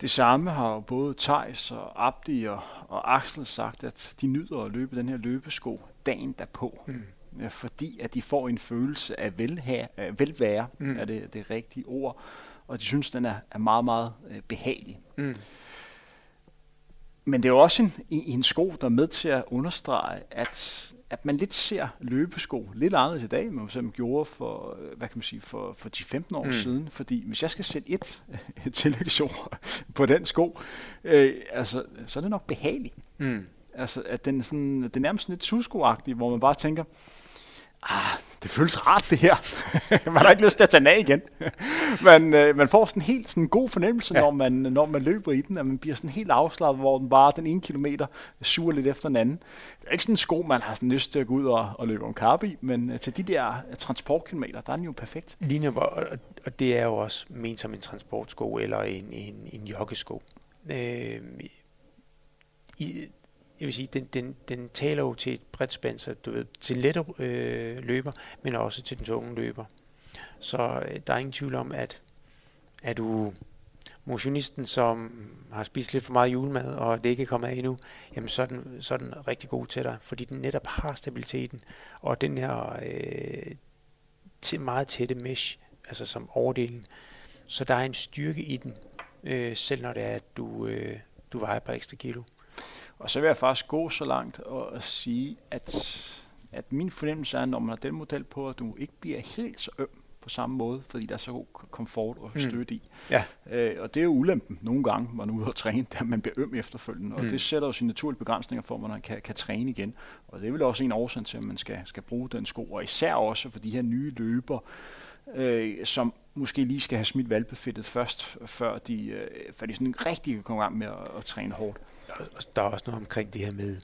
Det samme har både Tejs og Abdi og, og Axel sagt, at de nyder at løbe den her løbesko dagen derpå. Mm fordi at de får en følelse af velha- af velvære, mm. er det det rigtige ord, og de synes, den er, er meget, meget øh, behagelig. Mm. Men det er jo også en, en sko, der er med til at understrege, at, at man lidt ser løbesko lidt anderledes i dag, end man gjorde for, øh, hvad kan man sige, for, for 10-15 år mm. siden. Fordi hvis jeg skal sætte et, et tillægsord på den sko, øh, altså, så er det nok behageligt. Mm. Altså, at den sådan, det er nærmest lidt susko hvor man bare tænker, ah, det føles rart det her. man har ikke lyst til at tage den af igen. man, øh, man får sådan en helt sådan god fornemmelse, ja. når, man, når man løber i den, at man bliver sådan helt afslappet, hvor den bare den ene kilometer suger lidt efter den anden. Det er ikke sådan en sko, man har sådan lyst til at gå ud og, og løbe om karp i, men øh, til de der øh, transportkilometer, der er den jo perfekt. Lige og, og det er jo også ment som en transportsko eller en, en, en joggesko. Øh, i, jeg vil sige, den, den, den taler jo til et bredt spænd, så du ved, til lette øh, løber, men også til den tunge løber. Så øh, der er ingen tvivl om, at er du motionisten, som har spist lidt for meget julemad, og det ikke er kommet af endnu, jamen så er, den, så er den rigtig god til dig, fordi den netop har stabiliteten, og den her øh, til meget tætte mesh, altså som overdelen, så der er en styrke i den, øh, selv når det er, at du, øh, du vejer på ekstra kilo. Og så vil jeg faktisk gå så langt og sige, at, at min fornemmelse er, når man har den model på, at du ikke bliver helt så øm på samme måde, fordi der er så god komfort og mm. støtte mm. i. Ja. Øh, og det er jo ulempen nogle gange, man er ude og træne, at man bliver øm efterfølgende, og mm. det sætter jo sine naturlige begrænsninger for, at man kan, kan træne igen. Og det er vel også en årsag til, at man skal, skal bruge den sko, og især også for de her nye løber, øh, som måske lige skal have smidt valgbefittet først, før de, øh, før de sådan rigtig kan komme i gang med at, at træne hårdt. Der er også noget omkring det her med,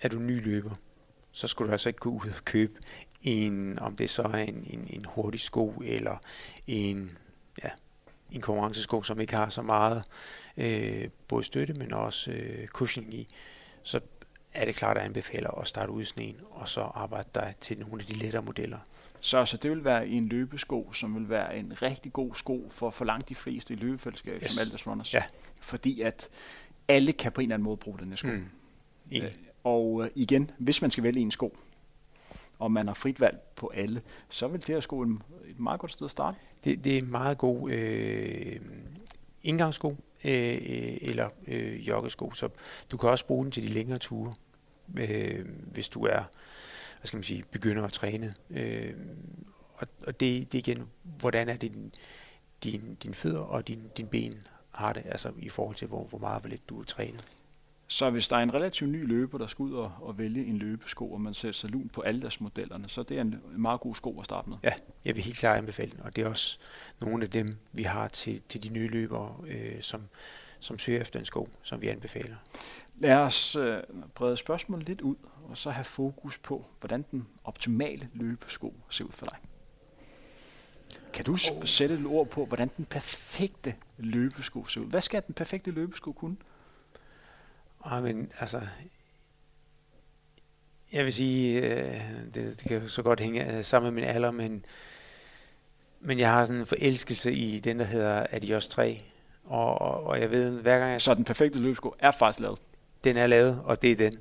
er du ny løber, så skulle du altså ikke gå ud og købe en, om det så er en, en, en hurtig sko, eller en, ja, en konkurrencesko, som ikke har så meget øh, både støtte, men også øh, cushioning i, så er det klart at anbefale at starte ud i sneen, og så arbejde dig til nogle af de lettere modeller. Så, så det vil være en løbesko, som vil være en rigtig god sko for, for langt de fleste i løbefællesskab, yes. som Aldas Runners. Ja. Fordi at alle kan på en eller anden måde bruge den her sko. Mm. Øh, og øh, igen, hvis man skal vælge en sko, og man har frit valg på alle, så vil det her sko en, et meget godt sted at starte. Det, det er en meget god øh, indgangssko øh, eller øh, joggesko, så du kan også bruge den til de længere ture, øh, hvis du er hvad skal man sige, begynder at træne. Øh, og, og det, det igen, hvordan er det din, din, din fødder og din, din ben har det, altså i forhold til, hvor, hvor meget hvor lidt du er trænet. Så hvis der er en relativt ny løber, der skal ud og, og vælge en løbesko, og man sætter sig lun på alle deres modellerne, så det er en meget god sko at starte med. Ja, jeg vil helt klart anbefale den, og det er også nogle af dem, vi har til, til de nye løbere, øh, som, som søger efter en sko, som vi anbefaler. Lad os øh, brede spørgsmålet lidt ud, og så have fokus på, hvordan den optimale løbesko ser ud for dig. Kan du oh. sætte et ord på, hvordan den perfekte løbesko ser ud? Hvad skal den perfekte løbesko kunne? Ej, men altså, jeg vil sige, øh, det, det kan så godt hænge øh, sammen med min alder, men, men jeg har sådan en forelskelse i den, der hedder Adios 3. Og, og, og jeg ved, hver gang jeg... Så den perfekte løbesko er faktisk lavet? Den er lavet, og det er den.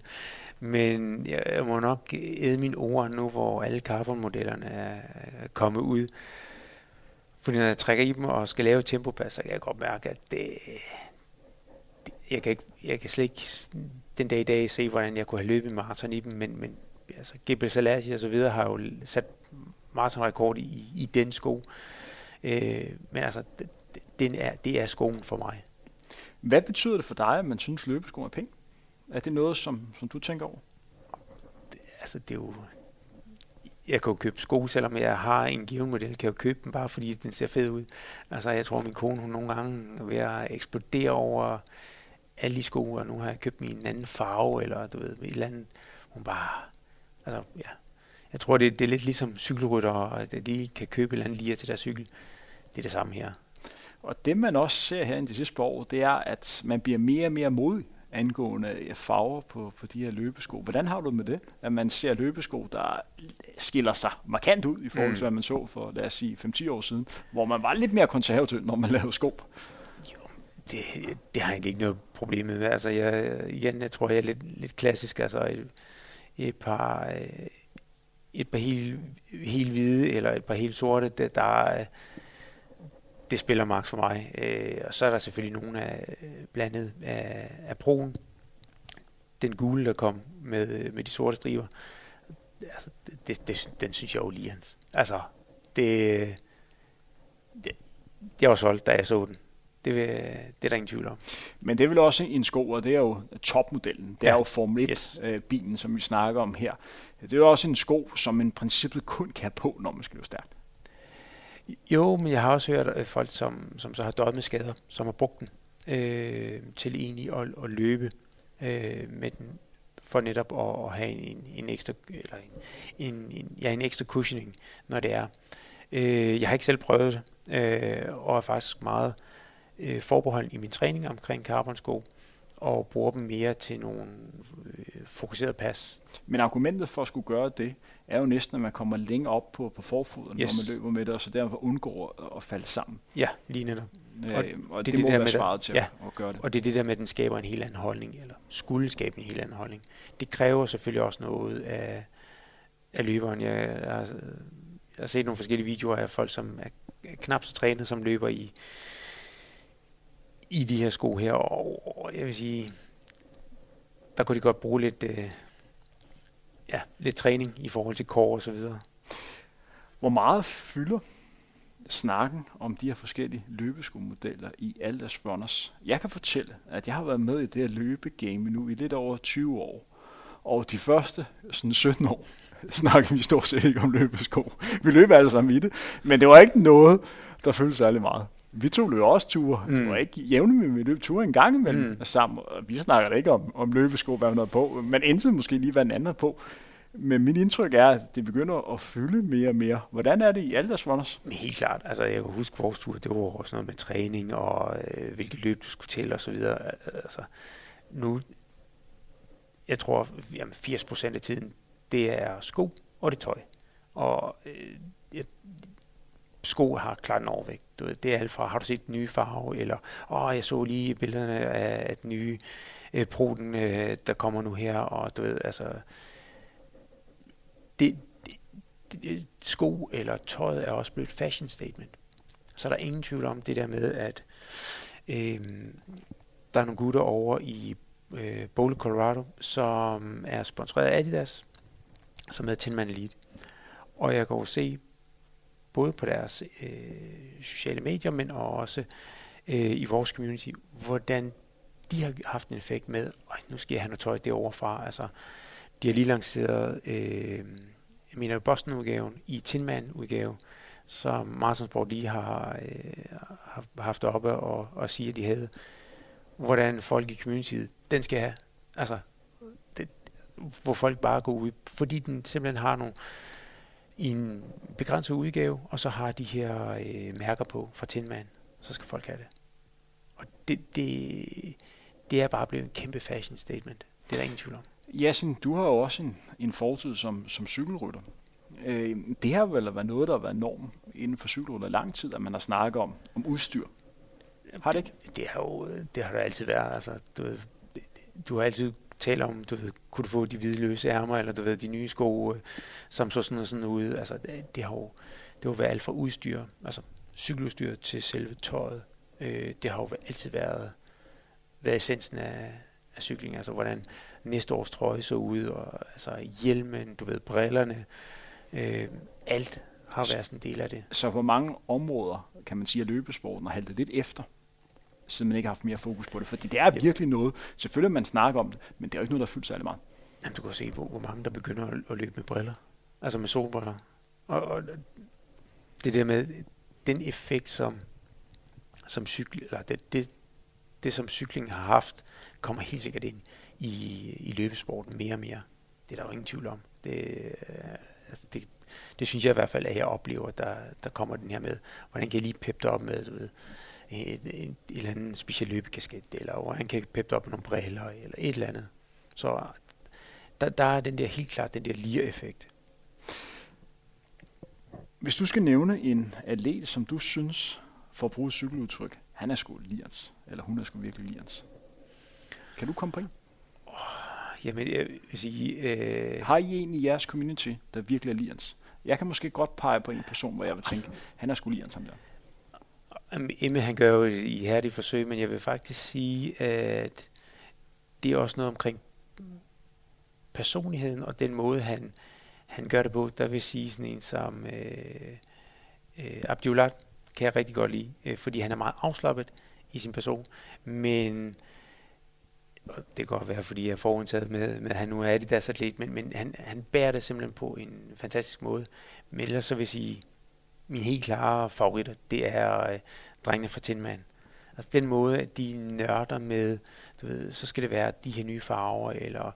Men jeg, jeg må nok æde mine ord nu, hvor alle carbonmodellerne er kommet ud. Fordi når jeg trækker i dem og skal lave tempopas, så kan jeg godt mærke, at det, jeg kan, ikke, jeg kan slet ikke den dag i dag se, hvordan jeg kunne have løbet maraton i dem, men, men altså, Gebel Selassie og så videre har jo sat maratonrekord i, i den sko. Øh, men altså, den er, det er skoen for mig. Hvad betyder det for dig, at man synes, løbesko er penge? Er det noget, som, som du tænker over? Det, altså, det er jo... Jeg kan jo købe sko, selvom jeg har en given model, kan jeg jo købe den bare, fordi den ser fed ud. Altså, jeg tror, min kone, hun nogle gange er ved at eksplodere over alle de sko, og nu har jeg købt min en anden farve, eller du ved, et eller andet. Hun bare... Altså, ja. Jeg tror, det, det er lidt ligesom cykelrytter, at de kan købe et eller andet lige til deres cykel. Det er det samme her. Og det man også ser her i de sidste år, det er, at man bliver mere og mere modig angående farver på, på de her løbesko. Hvordan har du med det, at man ser løbesko, der skiller sig markant ud i forhold til, mm. hvad man så for, lad os sige, 5-10 år siden, hvor man var lidt mere konservativ, når man lavede sko? Jo, det, det har jeg egentlig ikke noget problem med. Altså, jeg, igen, jeg tror, jeg er lidt, lidt klassisk. Altså, et, et par, et par helt, helt hvide eller et par helt sorte, det, der, det spiller max for mig. Øh, og så er der selvfølgelig nogle af blandet af, af broen. Den gule, der kom med, med de sorte striber, altså, det, det, den synes jeg jo lige hans. Altså, det, det, jeg var solgt, da jeg så den. Det, det er der ingen tvivl om. Men det er vel også en sko, og det er jo topmodellen. Det ja. er jo Formel 1-bilen, yes. øh, som vi snakker om her. Det er jo også en sko, som man i princippet kun kan have på, når man skal løbe stærkt. Jo, men jeg har også hørt øh, folk, som, som så har døjet med skader, som har brugt den øh, til egentlig at, at løbe øh, med den, for netop at, at have en, en ekstra eller en, en, en, ja, en ekstra cushioning, når det er. Øh, jeg har ikke selv prøvet det, øh, og er faktisk meget øh, forbeholden i min træning omkring carbonsko, og bruger dem mere til nogle fokuseret pas. Men argumentet for at skulle gøre det, er jo næsten, at man kommer længere op på, på forfoden, yes. når man løber med det, og så derfor undgår at falde sammen. Ja, lige netop. Øh, og, og det, det, det må det være svaret til ja, at gøre det. Og det er det der med, at den skaber en helt anden holdning, eller skulle skabe en helt anden holdning. Det kræver selvfølgelig også noget af, af løberen. Jeg, jeg, har, jeg har set nogle forskellige videoer af folk, som er knap så trænet, som løber i, i de her sko her, og jeg vil sige, der kunne de godt bruge lidt, øh, ja, lidt træning i forhold til core og så videre. Hvor meget fylder snakken om de her forskellige løbeskomodeller i Aldas Runners? Jeg kan fortælle, at jeg har været med i det her løbegame nu i lidt over 20 år. Og de første sådan 17 år snakkede vi stort set ikke om løbesko. Vi løb alle sammen i det, men det var ikke noget, der føltes særlig meget. Vi tog løb også ture. Mm. Det var ikke jævnligt, men vi løb ture en gang imellem mm. sammen. Og vi snakker ikke om, om løbesko, hvad man på, men indtil måske lige hvad en anden på. Men mit indtryk er, at det begynder at fylde mere og mere. Hvordan er det i alle deres runners? Helt klart. Altså, jeg kan huske vores tur, det var også noget med træning og øh, hvilket løb du skulle til og så videre. Altså, nu, jeg tror, jamen 80 procent af tiden, det er sko og det tøj. Og øh, jeg, sko har klart en overvægt. Du ved, det er alt fra, har du set den nye farve, eller åh, jeg så lige billederne af den nye øh, proten, øh, der kommer nu her, og du ved, altså, det, det, det, sko eller tøjet er også blevet et fashion statement. Så er der ingen tvivl om det der med, at øh, der er nogle gutter over i øh, Boulder, Colorado, som er sponsoreret af Adidas, som hedder Tinman Elite. Og jeg kan jo se både på deres øh, sociale medier, men også øh, i vores community, hvordan de har haft en effekt med, at nu skal jeg have noget tøj derovre fra. Altså, de har lige lanceret, øh, jeg mener Boston-udgaven i Tinman-udgave, som Martinsborg lige har, øh, har haft oppe og, og sige, at de havde, hvordan folk i communityet, den skal have, altså, det, hvor folk bare går ud, fordi den simpelthen har nogle, i en begrænset udgave, og så har de her øh, mærker på fra Tinman, så skal folk have det. Og det, det, det er bare blevet en kæmpe fashion statement. Det er der ingen tvivl om. Jasin, du har jo også en, en fortid som, som cykelrytter. Øh, det har vel været noget, der har været norm inden for cykelrytter lang tid, at man har snakket om, om udstyr. Har det ikke? Det, det har jo det har der altid været. Altså, du, du har altid taler om, du ved, kunne du få de hvide løse ærmer, eller du ved, de nye sko, øh, som så sådan og sådan ud. Altså, det, det har jo det har været alt fra udstyr, altså cykeludstyr til selve tøjet. Øh, det har jo altid været, været essensen af, af cykling, altså hvordan næste års trøje så ud, og altså hjelmen, du ved, brillerne, øh, alt har været sådan en del af det. Så på mange områder, kan man sige, at løbesporten har haltet lidt efter, siden man ikke har haft mere fokus på det. Fordi det er virkelig noget, selvfølgelig man snakker om det, men det er jo ikke noget, der fyldt særlig meget. Jamen, du kan se, hvor, hvor mange der begynder at, at løbe med briller. Altså med solbriller. Og, og det der med den effekt, som, som cykel, eller det, det, det, som cyklingen har haft, kommer helt sikkert ind i, i løbesporten mere og mere. Det er der jo ingen tvivl om. Det, altså det, det synes jeg i hvert fald, at jeg oplever, der, der kommer den her med, hvordan kan jeg lige peppe op med, du ved, et, et, et eller andet speciel løbekasket, eller hvor han kan peppe op med nogle briller, eller et eller andet. Så der, der er den der helt klart, den der lige-effekt. Hvis du skal nævne en atlet, som du synes, for at bruge cykeludtryk, han er sgu lians, eller hun er sgu virkelig lians. Kan du komme på en? Oh, jamen, jeg vil sige... Øh... Har I en i jeres community, der virkelig er lians? Jeg kan måske godt pege på en person, hvor jeg vil tænke, han er sgu lians, ham der. Emme, han gør jo et ihærdigt forsøg, men jeg vil faktisk sige, at det er også noget omkring personligheden og den måde, han, han gør det på. Der vil sige sådan en som øh, øh, Abdullah, kan jeg rigtig godt lide, øh, fordi han er meget afslappet i sin person, men og det kan godt være, fordi jeg er forundtaget med, med at han nu er Adidas atlet, men, men han, han bærer det simpelthen på en fantastisk måde. Men ellers så vil jeg sige, min helt klare favoritter, det er øh, drengene fra Tinman. Altså den måde, at de nørder med, du ved, så skal det være de her nye farver, eller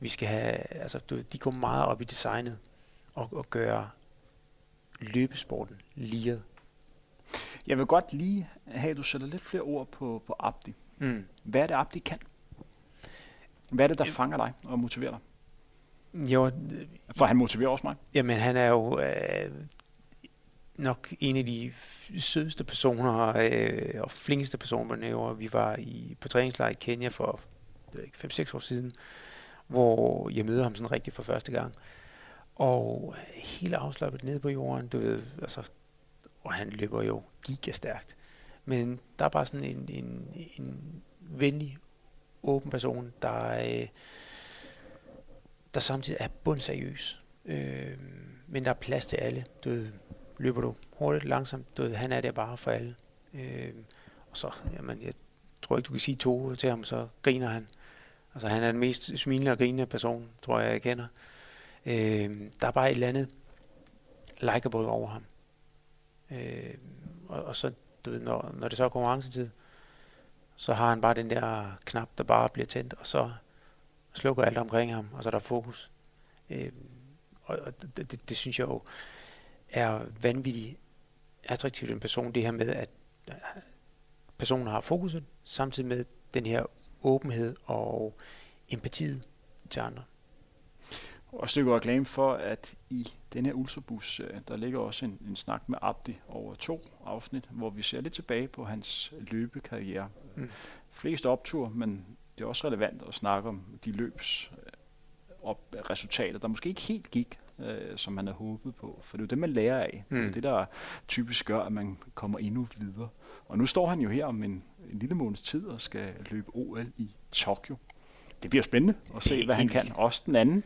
vi skal have, altså du ved, de går meget op i designet, og, og gøre løbesporten liret. Jeg vil godt lige have, at du sætter lidt flere ord på, på Abdi. Mm. Hvad er det, Abdi kan? Hvad er det, der fanger dig og motiverer dig? Jo, For han motiverer også mig. jamen han er jo øh, nok en af de sødeste personer øh, og flinkeste personer, når vi var i, på træningslejr i Kenya for 5-6 år siden, hvor jeg mødte ham sådan rigtig for første gang. Og helt afslappet ned på jorden, du ved, altså, og han løber jo gigastærkt. Men der er bare sådan en, en, en venlig, åben person, der, øh, der samtidig er bundseriøs. Øh, men der er plads til alle. Du ved, løber du hurtigt, langsomt, du ved, han er der bare for alle. Øh, og så, jamen, jeg tror ikke, du kan sige to til ham, så griner han. Altså, han er den mest smilende og grinende person, tror jeg, jeg kender. Øh, der er bare et eller andet likeable over ham. Øh, og, og så, du ved, når, når det så er konkurrencetid, så har han bare den der knap, der bare bliver tændt, og så slukker alt omkring ham, og så er der fokus. Øh, og og det, det, det synes jeg jo er vanvittigt attraktivt en person, det her med, at øh, personen har fokuset, samtidig med den her åbenhed og empatiet til andre. Og stykke reklame for, at i den her Ultrabus, der ligger også en, en snak med Abdi over to afsnit, hvor vi ser lidt tilbage på hans løbekarriere. Mm. Mm. Flest optur, men det er også relevant at snakke om de løbs øh, op, resultater, der måske ikke helt gik, øh, som man havde håbet på. For det er jo det, man lærer af. Mm. Det er Mm. det, der typisk gør, at man kommer endnu videre. Og nu står han jo her om en, en lille måneds tid og skal løbe OL i Tokyo. Det bliver spændende at se, hvad han kan. Også den anden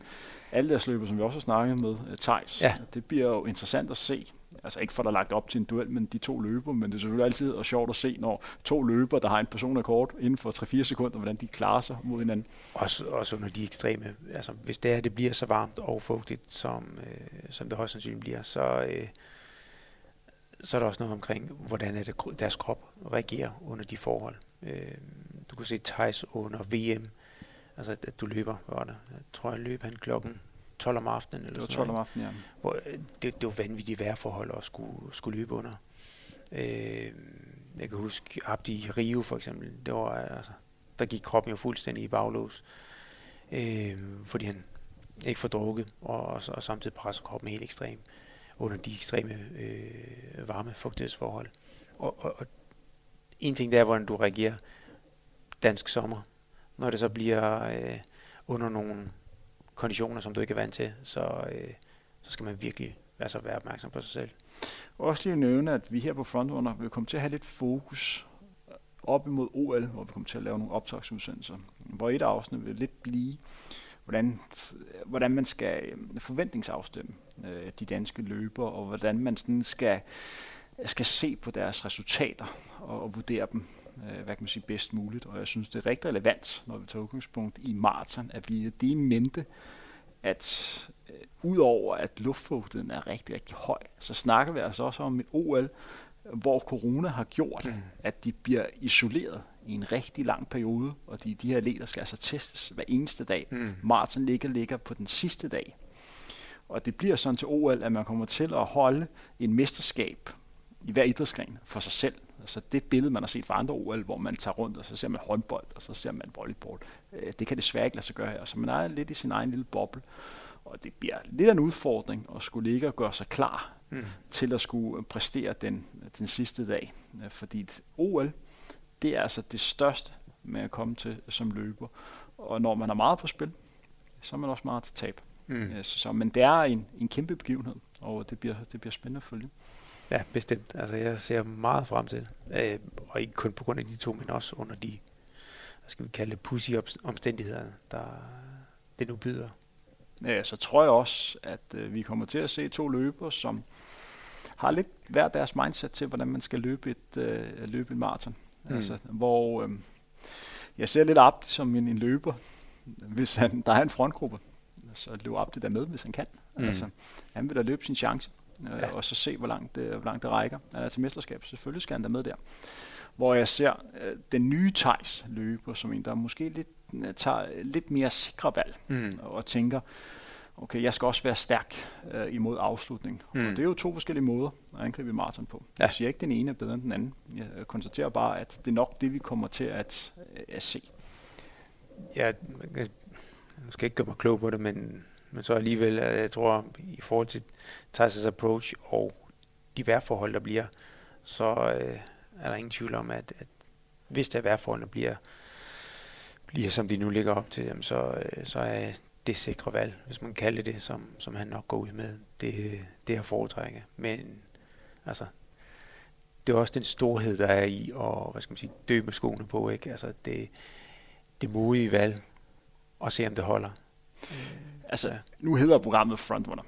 løber, som vi også har snakket med, uh, Thijs. Ja. Det bliver jo interessant at se. Altså ikke for, der lagt op til en duel men de to løber, men det er selvfølgelig altid og sjovt at se, når to løber, der har en personrekord inden for 3-4 sekunder, hvordan de klarer sig mod hinanden. Også, også under de ekstreme, altså hvis det er, det bliver så varmt og fugtigt, som, øh, som det højst sandsynligt bliver, så, øh, så er der også noget omkring, hvordan er det, deres krop reagerer under de forhold. Øh, du kan se Thijs under VM, altså at du løber, var det? Jeg tror, jeg løb han klokken 12 om aftenen. Eller Det var sådan 12 noget, om aftenen, ja. hvor øh, det, det var vanvittigt vejrforhold at skulle, skulle løbe under. Øh, jeg kan huske Abdi i Rio for eksempel, det var, altså, der gik kroppen jo fuldstændig i baglås, øh, fordi han ikke får drukket, og, og, og samtidig presser kroppen helt ekstremt under de ekstreme øh, varme fugtighedsforhold. Og, og, og en ting der er, hvordan du reagerer dansk sommer, når det så bliver øh, under nogle konditioner, som du ikke er vant til, så, øh, så skal man virkelig altså, være opmærksom på sig selv. Også lige nævne, at vi her på Frontrunner vil komme til at have lidt fokus øh, op imod OL, hvor vi kommer til at lave nogle optagsudsendelser. Hvor et afsnit vil lidt blive, hvordan, hvordan man skal øh, forventningsafstemme øh, de danske løber, og hvordan man sådan skal, skal se på deres resultater og, og vurdere dem øh, hvad kan man sige, bedst muligt. Og jeg synes, det er rigtig relevant, når vi tager udgangspunkt i maraton, at vi er det mente, at øh, udover at luftfugtigheden er rigtig, rigtig høj, så snakker vi altså også om et OL, hvor corona har gjort, Mm. at de bliver isoleret i en rigtig lang periode, og de, de her atleter skal altså testes hver eneste dag. Mm. Maraton ligger, ligger på den sidste dag. Og det bliver sådan til OL, at man kommer til at holde en mesterskab i hver idrætsgren for sig selv. Altså det billede, man har set fra andre OL, hvor man tager rundt, og så ser man håndbold, og så ser man volleyball. Øh, Det kan desværre ikke lade sig gøre her. Så man er lidt i sin egen lille boble. Og det bliver lidt af en udfordring at skulle ligge og gøre sig klar Mm. til at skulle præstere den, den sidste dag. Øh, Fordi et OL, det er altså det største med at komme til som løber. Og når man har meget på spil, så er man også meget til tab. Mm. Så, så, men det er en, en kæmpe begivenhed, og det bliver, det bliver spændende at følge. Ja, bestemt. Altså, jeg ser meget frem til det. Øh, og ikke kun på grund af de to, men også under de, hvad skal vi kalde det, pussy omstændigheder, der det nu byder. Øh, Så tror jeg også, at øh, vi kommer til at se to løbere, som har lidt hver deres mindset til, hvordan man skal løbe et, øh, løbe et maraton. Mm. Altså, hvor øh, jeg ser lidt op som en, en løber, hvis han, der er en frontgruppe, så løber op det der med, hvis han kan. Mm. Altså, han vil da løbe sin chance, øh, Ja. og så se, hvor langt, det, hvor langt det rækker øh, til mesterskab. Selvfølgelig skal han da med der. Hvor jeg ser øh, den nye Thijs løber som en, der måske lidt, øh, tager lidt mere sikre valg Mm. og tænker, okay, jeg skal også være stærk øh, imod afslutning. Mm. Og det er jo to forskellige måder at angribe maraton på. Ja. Jeg siger ikke, at den ene er bedre end den anden. Jeg konstaterer bare, at det er nok det, vi kommer til at, øh, at se. ja, jeg skal ikke gøre mig klog på det, men, men så alligevel, øh, jeg tror, i forhold til Tysos approach og de værforhold, der bliver, så øh, er der ingen tvivl om, at, at hvis der værforholdene bliver, bliver som de nu ligger op til, jamen så, øh, så er det sikre valg, hvis man kalder det, som, som han nok går ud med, det, det her foretrække. Men altså, det er også den storhed, der er i at hvad skal man sige, dø med skoene på. Ikke? Altså, det, det modige valg, og se om det holder. Mm. Altså, nu hedder programmet Frontrunner.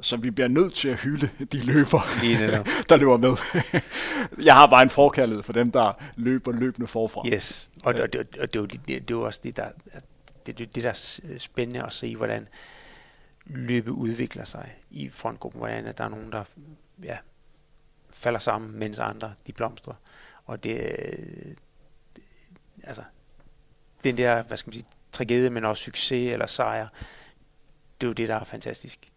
Så vi bliver nødt til at hylde de løber, der løber med. Jeg har bare en forkærlighed for dem, der løber løbende forfra. Yes, og, og, og, og det, er det, det er også det, der, det, det, det, der er spændende at se, hvordan løbet udvikler sig i frontgruppen, hvordan der er nogen, der ja, falder sammen, mens andre de blomstrer. Og det, det altså, den der, hvad skal man sige, tragedie, men også succes eller sejr, det er jo det, der er fantastisk.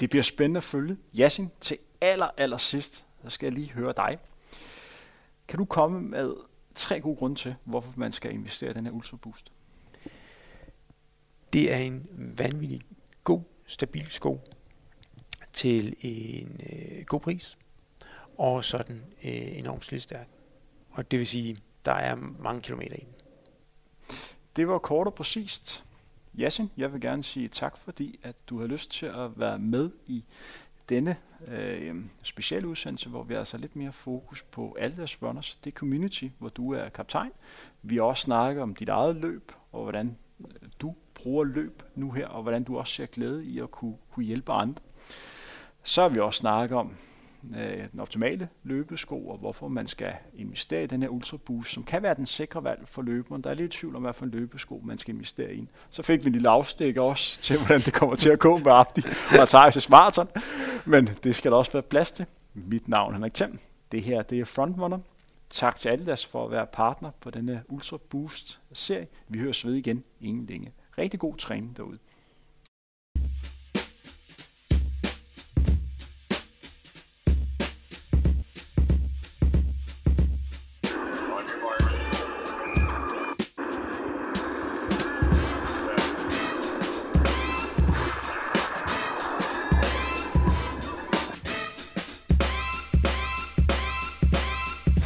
Det bliver spændende at følge. Jasin, til aller, aller sidst, så skal jeg lige høre dig. Kan du komme med tre gode grunde til, hvorfor man skal investere i den her Ultra Boost? Det er en vanvittig god, stabil sko til en øh, god pris, og sådan øh, enormt slidstærk. Og det vil sige, der er mange kilometer i den. Det var kort og præcist. Jasin, jeg vil gerne sige tak, fordi at du har lyst til at være med i denne øh, specielle udsendelse, hvor vi altså har altså lidt mere fokus på alle runners. Det community, hvor du er kaptajn. Vi har også snakket om dit eget løb, og hvordan øh, du bruger løb nu her, og hvordan du også ser glæde i at kunne, kunne hjælpe andre. Så har vi også snakket om øh, den optimale løbesko, og hvorfor man skal investere i den her Ultra Boost, som kan være den sikre valg for løberen. Der er lidt tvivl om, hvad for en løbesko man skal investere i. Så fik vi en lille afstik også til, hvordan det kommer til at gå med Abdi og Thijs Marathon. Men det skal der også være plads til. Mit navn er Henrik Thiem. Det her det er Frontrunner. Tak til Adidas for at være partner på denne Ultra Boost serie. Vi høres ved igen ingen længe. Rigtig god træning derude.